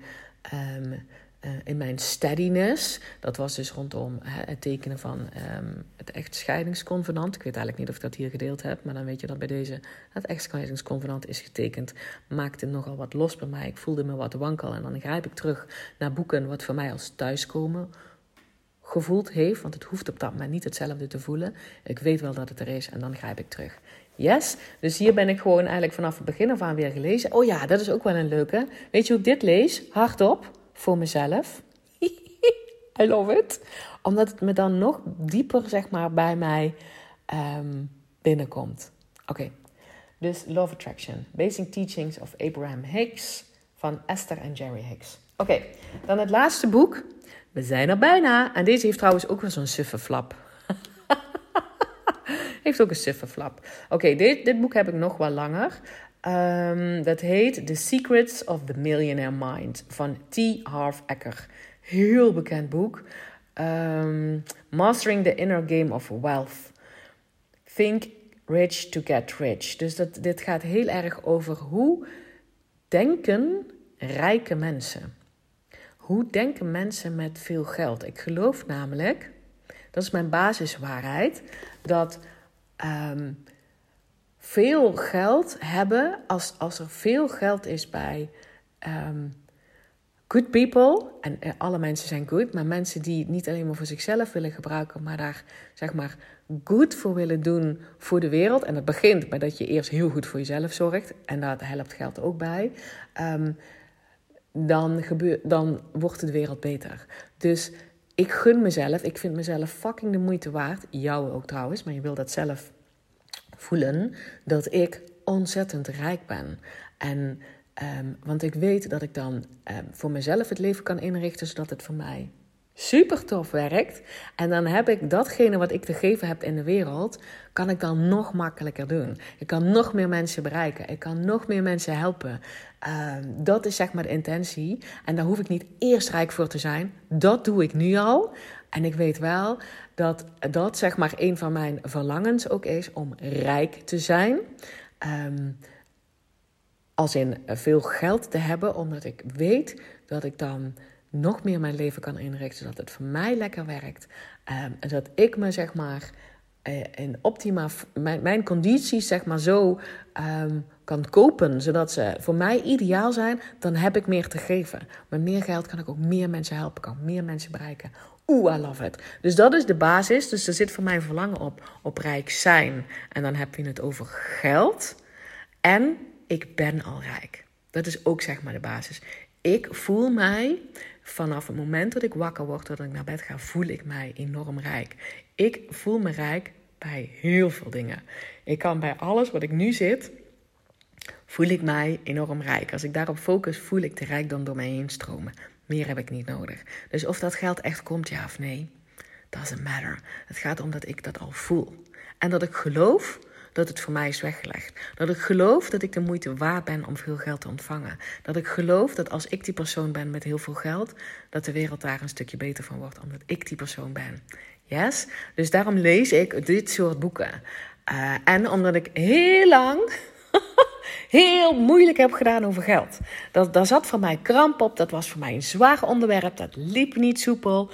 uh, in mijn steadiness. Dat was dus rondom het tekenen van um, het echtscheidingsconvenant. Ik weet eigenlijk niet of ik dat hier gedeeld heb. Maar dan weet je dat bij deze het echtscheidingsconvenant is getekend. Maakte nogal wat los bij mij. Ik voelde me wat wankel. En dan grijp ik terug naar boeken wat voor mij als thuiskomen gevoeld heeft, want het hoeft op dat moment niet hetzelfde te voelen. Ik weet wel dat het er is en dan grijp ik terug. Yes, dus hier ben ik gewoon eigenlijk vanaf het begin af aan weer gelezen. Oh ja, dat is ook wel een leuke. Weet je hoe ik dit lees? Hardop, voor mezelf. I love it. Omdat het me dan nog dieper, zeg maar, bij mij ehm, binnenkomt. Oké, dus Love Attraction. Basic Teachings of Abraham Hicks van Esther en Jerry Hicks. Oké, dan het laatste boek. We zijn er bijna. En deze heeft trouwens ook wel zo'n suffe flap. heeft ook een suffe flap. Oké, dit, dit boek heb ik nog wel langer. Um, dat heet The Secrets of the Millionaire Mind van T. Harv Eker. Heel bekend boek. Um, Mastering the Inner Game of Wealth. Think rich to get rich. Dus dat, dit gaat heel erg over hoe denken rijke mensen. Hoe denken mensen met veel geld? Ik geloof namelijk, dat is mijn basiswaarheid, dat um, veel geld hebben, als, als er veel geld is bij um, good people, en eh, alle mensen zijn good, maar mensen die niet alleen maar voor zichzelf willen gebruiken, maar daar zeg maar goed voor willen doen voor de wereld. En dat begint bij dat je eerst heel goed voor jezelf zorgt, en daar helpt geld ook bij. Um, dan, gebeur, dan wordt de wereld beter. Dus ik gun mezelf, ik vind mezelf fucking de moeite waard. Jou ook trouwens, maar je wil dat zelf voelen. Dat ik ontzettend rijk ben. En, um, want ik weet dat ik dan um, voor mezelf het leven kan inrichten zodat het voor mij super tof werkt. En dan heb ik datgene wat ik te geven heb in de wereld, kan ik dan nog makkelijker doen. Ik kan nog meer mensen bereiken. Ik kan nog meer mensen helpen. Uh, dat is zeg maar de intentie. En daar hoef ik niet eerst rijk voor te zijn. Dat doe ik nu al. En ik weet wel dat dat zeg maar een van mijn verlangens ook is om rijk te zijn. Um, als in veel geld te hebben, omdat ik weet dat ik dan nog meer mijn leven kan inrichten, zodat het voor mij lekker werkt. Um, en dat ik me zeg maar uh, in optima, mijn, mijn condities zeg maar zo um, kan kopen, zodat ze voor mij ideaal zijn, dan heb ik meer te geven. Met meer geld kan ik ook meer mensen helpen, kan meer mensen bereiken. Oeh, I love it. Dus dat is de basis. Dus er zit voor mij verlangen op, op rijk zijn. En dan heb je het over geld. En ik ben al rijk. Dat is ook zeg maar de basis. Ik voel mij vanaf het moment dat ik wakker word, dat ik naar bed ga, voel ik mij enorm rijk. Ik voel me rijk bij heel veel dingen. Ik kan bij alles wat ik nu zit, voel ik mij enorm rijk. Als ik daarop focus, voel ik de rijkdom door mij heen stromen. Meer heb ik niet nodig. Dus of dat geld echt komt, ja of nee, doesn't matter. Het gaat om dat ik dat al voel. En dat ik geloof dat het voor mij is weggelegd. Dat ik geloof dat ik de moeite waard ben om veel geld te ontvangen. Dat ik geloof dat als ik die persoon ben met heel veel geld, dat de wereld daar een stukje beter van wordt, omdat ik die persoon ben. Yes? Dus daarom lees ik dit soort boeken. Uh, en omdat ik heel lang heel moeilijk heb gedaan over geld. Dat, daar zat voor mij kramp op. Dat was voor mij een zwaar onderwerp. Dat liep niet soepel.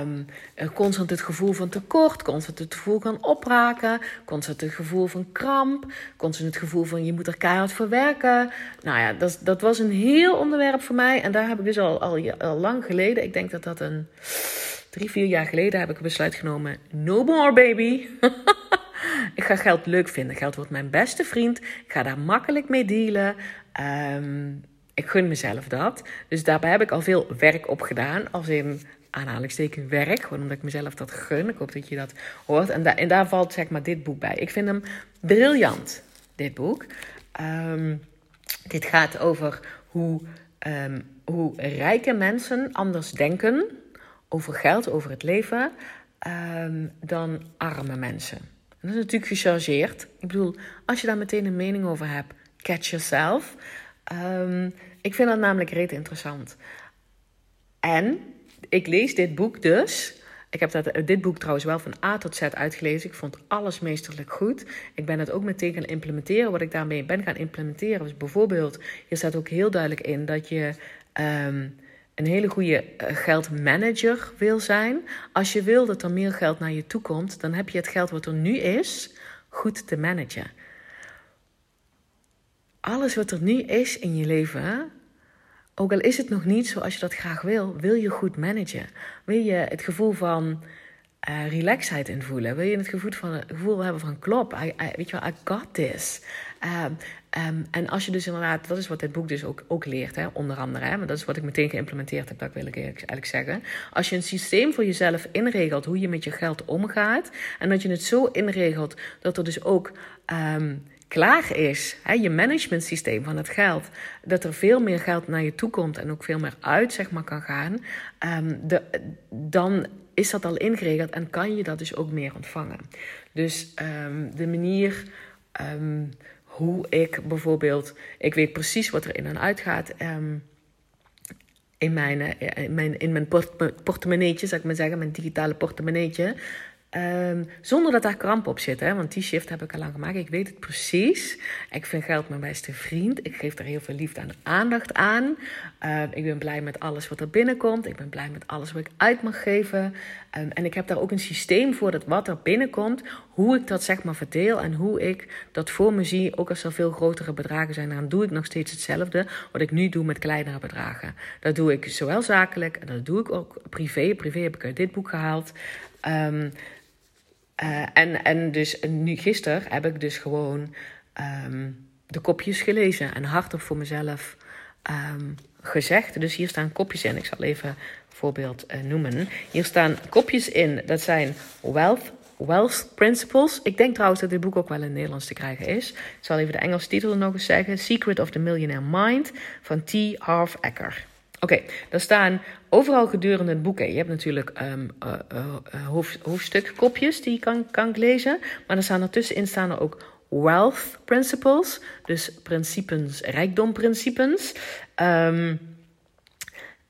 Um, constant het gevoel van tekort. Constant het gevoel van opraken. Constant het gevoel van kramp. Constant het gevoel van je moet er keihard voor werken. Nou ja, dat, dat was een heel onderwerp voor mij. En daar heb ik dus al, al, al lang geleden. Ik denk dat dat een drie, vier jaar geleden heb ik een besluit genomen. No more baby. Ik ga geld leuk vinden. Geld wordt mijn beste vriend. Ik ga daar makkelijk mee dealen. Um, ik gun mezelf dat. Dus daarbij heb ik al veel werk op gedaan. Als in aanhalingstekens werk. Gewoon omdat ik mezelf dat gun. Ik hoop dat je dat hoort. En, daar, en daar valt zeg maar dit boek bij. Ik vind hem briljant, dit boek. Um, dit gaat over hoe, um, hoe rijke mensen anders denken over geld, over het leven, dan arme mensen. Dat is natuurlijk gechargeerd. Ik bedoel, als je daar meteen een mening over hebt, catch yourself. Um, ik vind dat namelijk reet interessant. En ik lees dit boek dus. Ik heb dat, dit boek trouwens wel van A tot Z uitgelezen. Ik vond alles meesterlijk goed. Ik ben het ook meteen gaan implementeren. Wat ik daarmee ben gaan implementeren Dus bijvoorbeeld... hier staat ook heel duidelijk in dat je... Um, een hele goede eh, geldmanager wil zijn. Als je wil dat er meer geld naar je toe komt, dan heb je het geld wat er nu is goed te managen. Alles wat er nu is in je leven, ook al is het nog niet zoals je dat graag wil, wil je goed managen. Wil je het gevoel van uh, relaxheid invoelen? Wil je het gevoel, van, gevoel hebben van klop, weet je wel, I got this. Ehm, ehm, en als je dus inderdaad, dat is wat dit boek dus ook, ook leert, hè, onder andere. Hè, maar dat is wat ik meteen geïmplementeerd heb, dat wil ik eigenlijk zeggen. Als je een systeem voor jezelf inregelt, hoe je met je geld omgaat. En dat je het zo inregelt dat er dus ook... Um, klaar is, hè, je managementsysteem van het geld, dat er veel meer geld naar je toe komt en ook veel meer uit zeg maar, kan gaan, de, dan is dat al ingeregeld en kan je dat dus ook meer ontvangen. Dus de manier hoe ik bijvoorbeeld, ik weet precies wat er in en uit gaat. Um, in mijn, eh, in mijn, in mijn port portemonneetje, zou ik maar zeggen, mijn digitale portemonneetje. Um, zonder dat daar kramp op zit, hè? want die shift heb ik al lang gemaakt. Ik weet het precies. Ik vind geld mijn beste vriend. Ik geef er heel veel liefde en aandacht aan. Uh, ik ben blij met alles wat er binnenkomt. Ik ben blij met alles wat ik uit mag geven. Um, en ik heb daar ook een systeem voor dat wat er binnenkomt, hoe ik dat zeg maar verdeel en hoe ik dat voor me zie. Ook als er veel grotere bedragen zijn, dan doe ik nog steeds hetzelfde. Wat ik nu doe met kleinere bedragen. Dat doe ik zowel zakelijk en dat doe ik ook privé. Privé heb ik uit dit boek gehaald. Uh, en, en dus nu gisteren heb ik dus gewoon um, de kopjes gelezen en hardop voor mezelf um, gezegd. Dus hier staan kopjes in. Ik zal even een voorbeeld uh, noemen. Hier staan kopjes in. Dat zijn wealth, wealth principles. Ik denk trouwens dat dit boek ook wel in het Nederlands te krijgen is. Ik zal even de Engelse titel nog eens zeggen. Secret of the Millionaire Mind van T. Harv Eker. Oké, okay, daar staan overal gedurende het boek. Je hebt natuurlijk um, uh, hoofd, hoofdstukkopjes die je kan, kan lezen. Maar er staan ertussenin staan er ook wealth principles. Dus principes, rijkdomprincipes. Uh,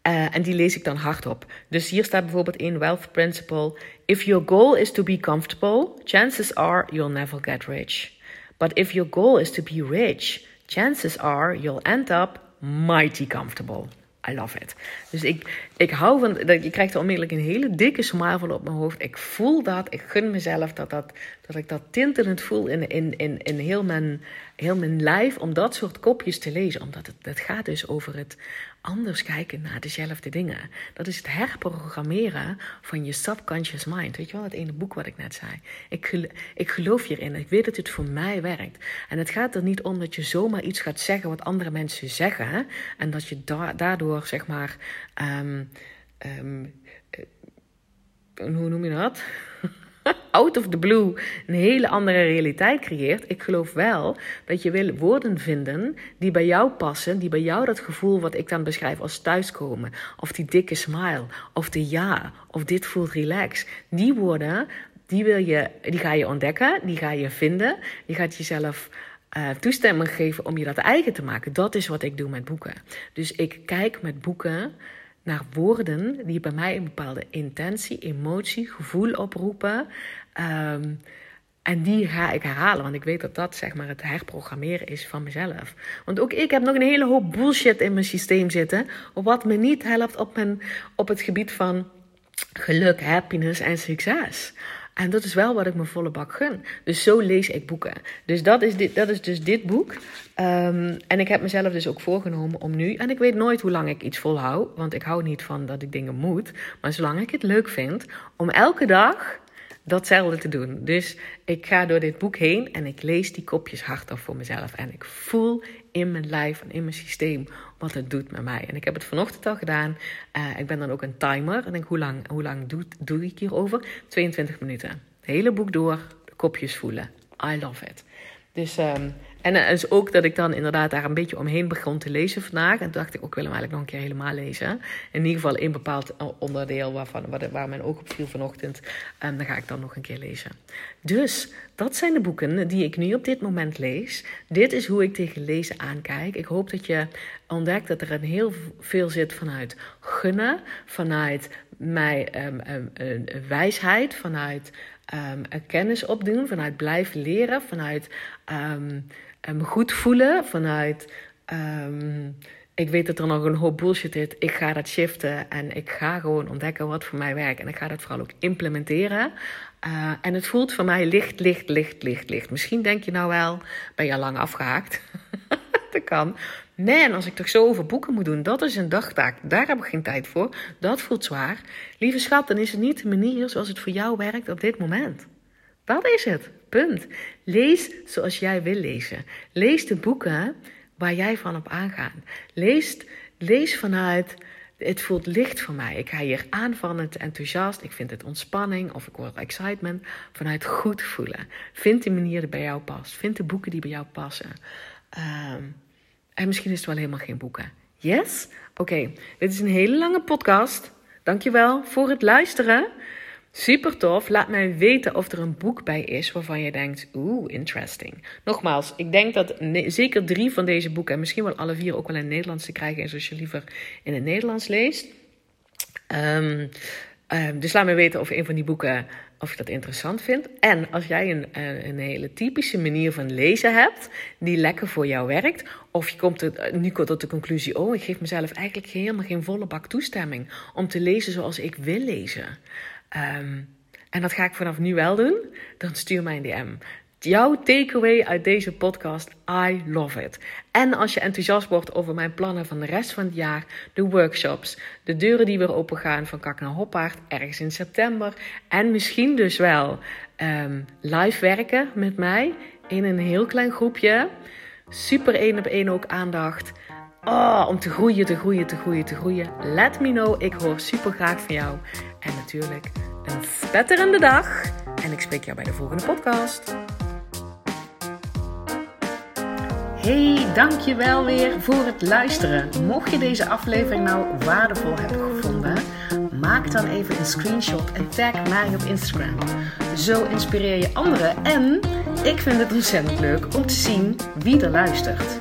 en die lees ik dan hardop. Dus hier staat bijvoorbeeld in wealth principle: If your goal is to be comfortable, chances are you'll never get rich. But if your goal is to be rich, chances are you'll end up mighty comfortable. I love it. Dus ik, ik hou van, je krijgt er onmiddellijk een hele dikke smile van op mijn hoofd. Ik voel dat, ik gun mezelf dat, dat, dat ik dat tintelend voel in, in, in, in heel, mijn, heel mijn lijf om dat soort kopjes te lezen. Omdat het, het gaat dus over het anders kijken naar dezelfde dingen. Dat is het herprogrammeren van je subconscious mind. Weet je wel, het ene boek wat ik net zei. Ik, ik geloof hierin. Ik weet dat het voor mij werkt. En het gaat er niet om dat je zomaar iets gaat zeggen wat andere mensen zeggen. En dat je daardoor, zeg maar. Um, um, hoe noem je dat? out of the blue een hele andere realiteit creëert. Ik geloof wel dat je wil woorden vinden die bij jou passen, die bij jou dat gevoel wat ik dan beschrijf als thuiskomen, of die dikke smile, of de ja, of dit voelt relax. Die woorden, die, wil je, die ga je ontdekken, die ga je vinden, je gaat jezelf uh, toestemming geven om je dat eigen te maken. Dat is wat ik doe met boeken. Dus ik kijk met boeken naar woorden die bij mij een bepaalde intentie, emotie, gevoel oproepen. Um, en die ga ik herhalen, want ik weet dat dat zeg maar het herprogrammeren is van mezelf. Want ook ik heb nog een hele hoop bullshit in mijn systeem zitten, wat me niet helpt op, mijn, op het gebied van geluk, happiness en succes. En dat is wel wat ik me volle bak gun. Dus zo lees ik boeken. Dus dat is, dit, dat is dus dit boek. Um, en ik heb mezelf dus ook voorgenomen om nu. En ik weet nooit hoe lang ik iets volhoud. Want ik hou niet van dat ik dingen moet. Maar zolang ik het leuk vind om elke dag datzelfde te doen. Dus ik ga door dit boek heen en ik lees die kopjes hardop voor mezelf. En ik voel in mijn lijf en in mijn systeem wat het doet met mij. En ik heb het vanochtend al gedaan. Uh, ik ben dan ook een timer. En denk, hoe lang, hoe lang doe, doe ik hierover? 22 minuten. Het hele boek door, de kopjes voelen. I love it. Dus um, en uh, dus ook dat ik dan inderdaad daar een beetje omheen begon te lezen vandaag. En toen dacht ik, ook wil hem eigenlijk nog een keer helemaal lezen. In ieder geval een bepaald onderdeel waarvan, waar, mijn oog op viel vanochtend. Um, dan ga ik dan nog een keer lezen. Dus dat zijn de boeken die ik nu op dit moment lees. Dit is hoe ik tegen lezen aankijk. Ik hoop dat je ontdekt dat er een heel veel zit vanuit gunnen, vanuit mij, um, um, wijsheid, vanuit kennis opdoen, vanuit blijven leren, vanuit me goed voelen vanuit. Um, ik weet dat er nog een hoop bullshit is. Ik ga dat shiften en ik ga gewoon ontdekken wat voor mij werkt. En ik ga dat vooral ook implementeren. Uh, en het voelt voor mij licht, licht, licht, licht, licht. Misschien denk je nou wel, ben je al lang afgehaakt? dat kan. Man, als ik toch zo over boeken moet doen, dat is een dagtaak. Daar heb ik geen tijd voor. Dat voelt zwaar. Lieve schat, dan is het niet de manier zoals het voor jou werkt op dit moment. Dat is het. Punt. Lees zoals jij wil lezen. Lees de boeken waar jij van op aangaat. Lees, lees vanuit het voelt licht voor mij. Ik ga hier aan van het enthousiast. Ik vind het ontspanning of ik word excitement. Vanuit goed voelen. Vind de manier die bij jou past. Vind de boeken die bij jou passen. Ehm, en misschien is het wel helemaal geen boeken. Yes? Oké, dit is een hele lange podcast. Dankjewel voor het luisteren. Super tof. Laat mij weten of er een boek bij is waarvan je denkt: oeh, interesting. Nogmaals, ik denk dat zeker drie van deze boeken, en misschien wel alle vier ook wel in het Nederlands te krijgen is als je liever in het Nederlands leest. Um, dus laat me weten of een van die boeken, of je dat interessant vindt. En als jij een, eh, een hele typische manier van lezen hebt, die lekker voor jou werkt. Of je komt er, nu tot de conclusie, oh, ik geef mezelf eigenlijk helemaal geen volle bak toestemming om te lezen zoals ik wil lezen. Ehm, en dat ga ik vanaf nu wel doen. Dan stuur mij een DM. Jouw takeaway uit deze podcast, I love it. En als je enthousiast wordt over mijn plannen van de rest van het jaar, de workshops, de deuren die weer open gaan van Kak naar Hoppaard ergens in september. En misschien dus wel um, live werken met mij in een heel klein groepje. Super één op één ook aandacht. Oh, om te groeien, te groeien, te groeien, te groeien. Let me know. Ik hoor super graag van jou. En natuurlijk een spetterende dag. En ik spreek jou bij de volgende podcast. Hey, dankjewel weer voor het luisteren. Mocht je deze aflevering nou waardevol hebben gevonden, maak dan even een screenshot en tag mij op Instagram. Zo inspireer je anderen en ik vind het ontzettend leuk om te zien wie er luistert.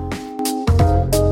you.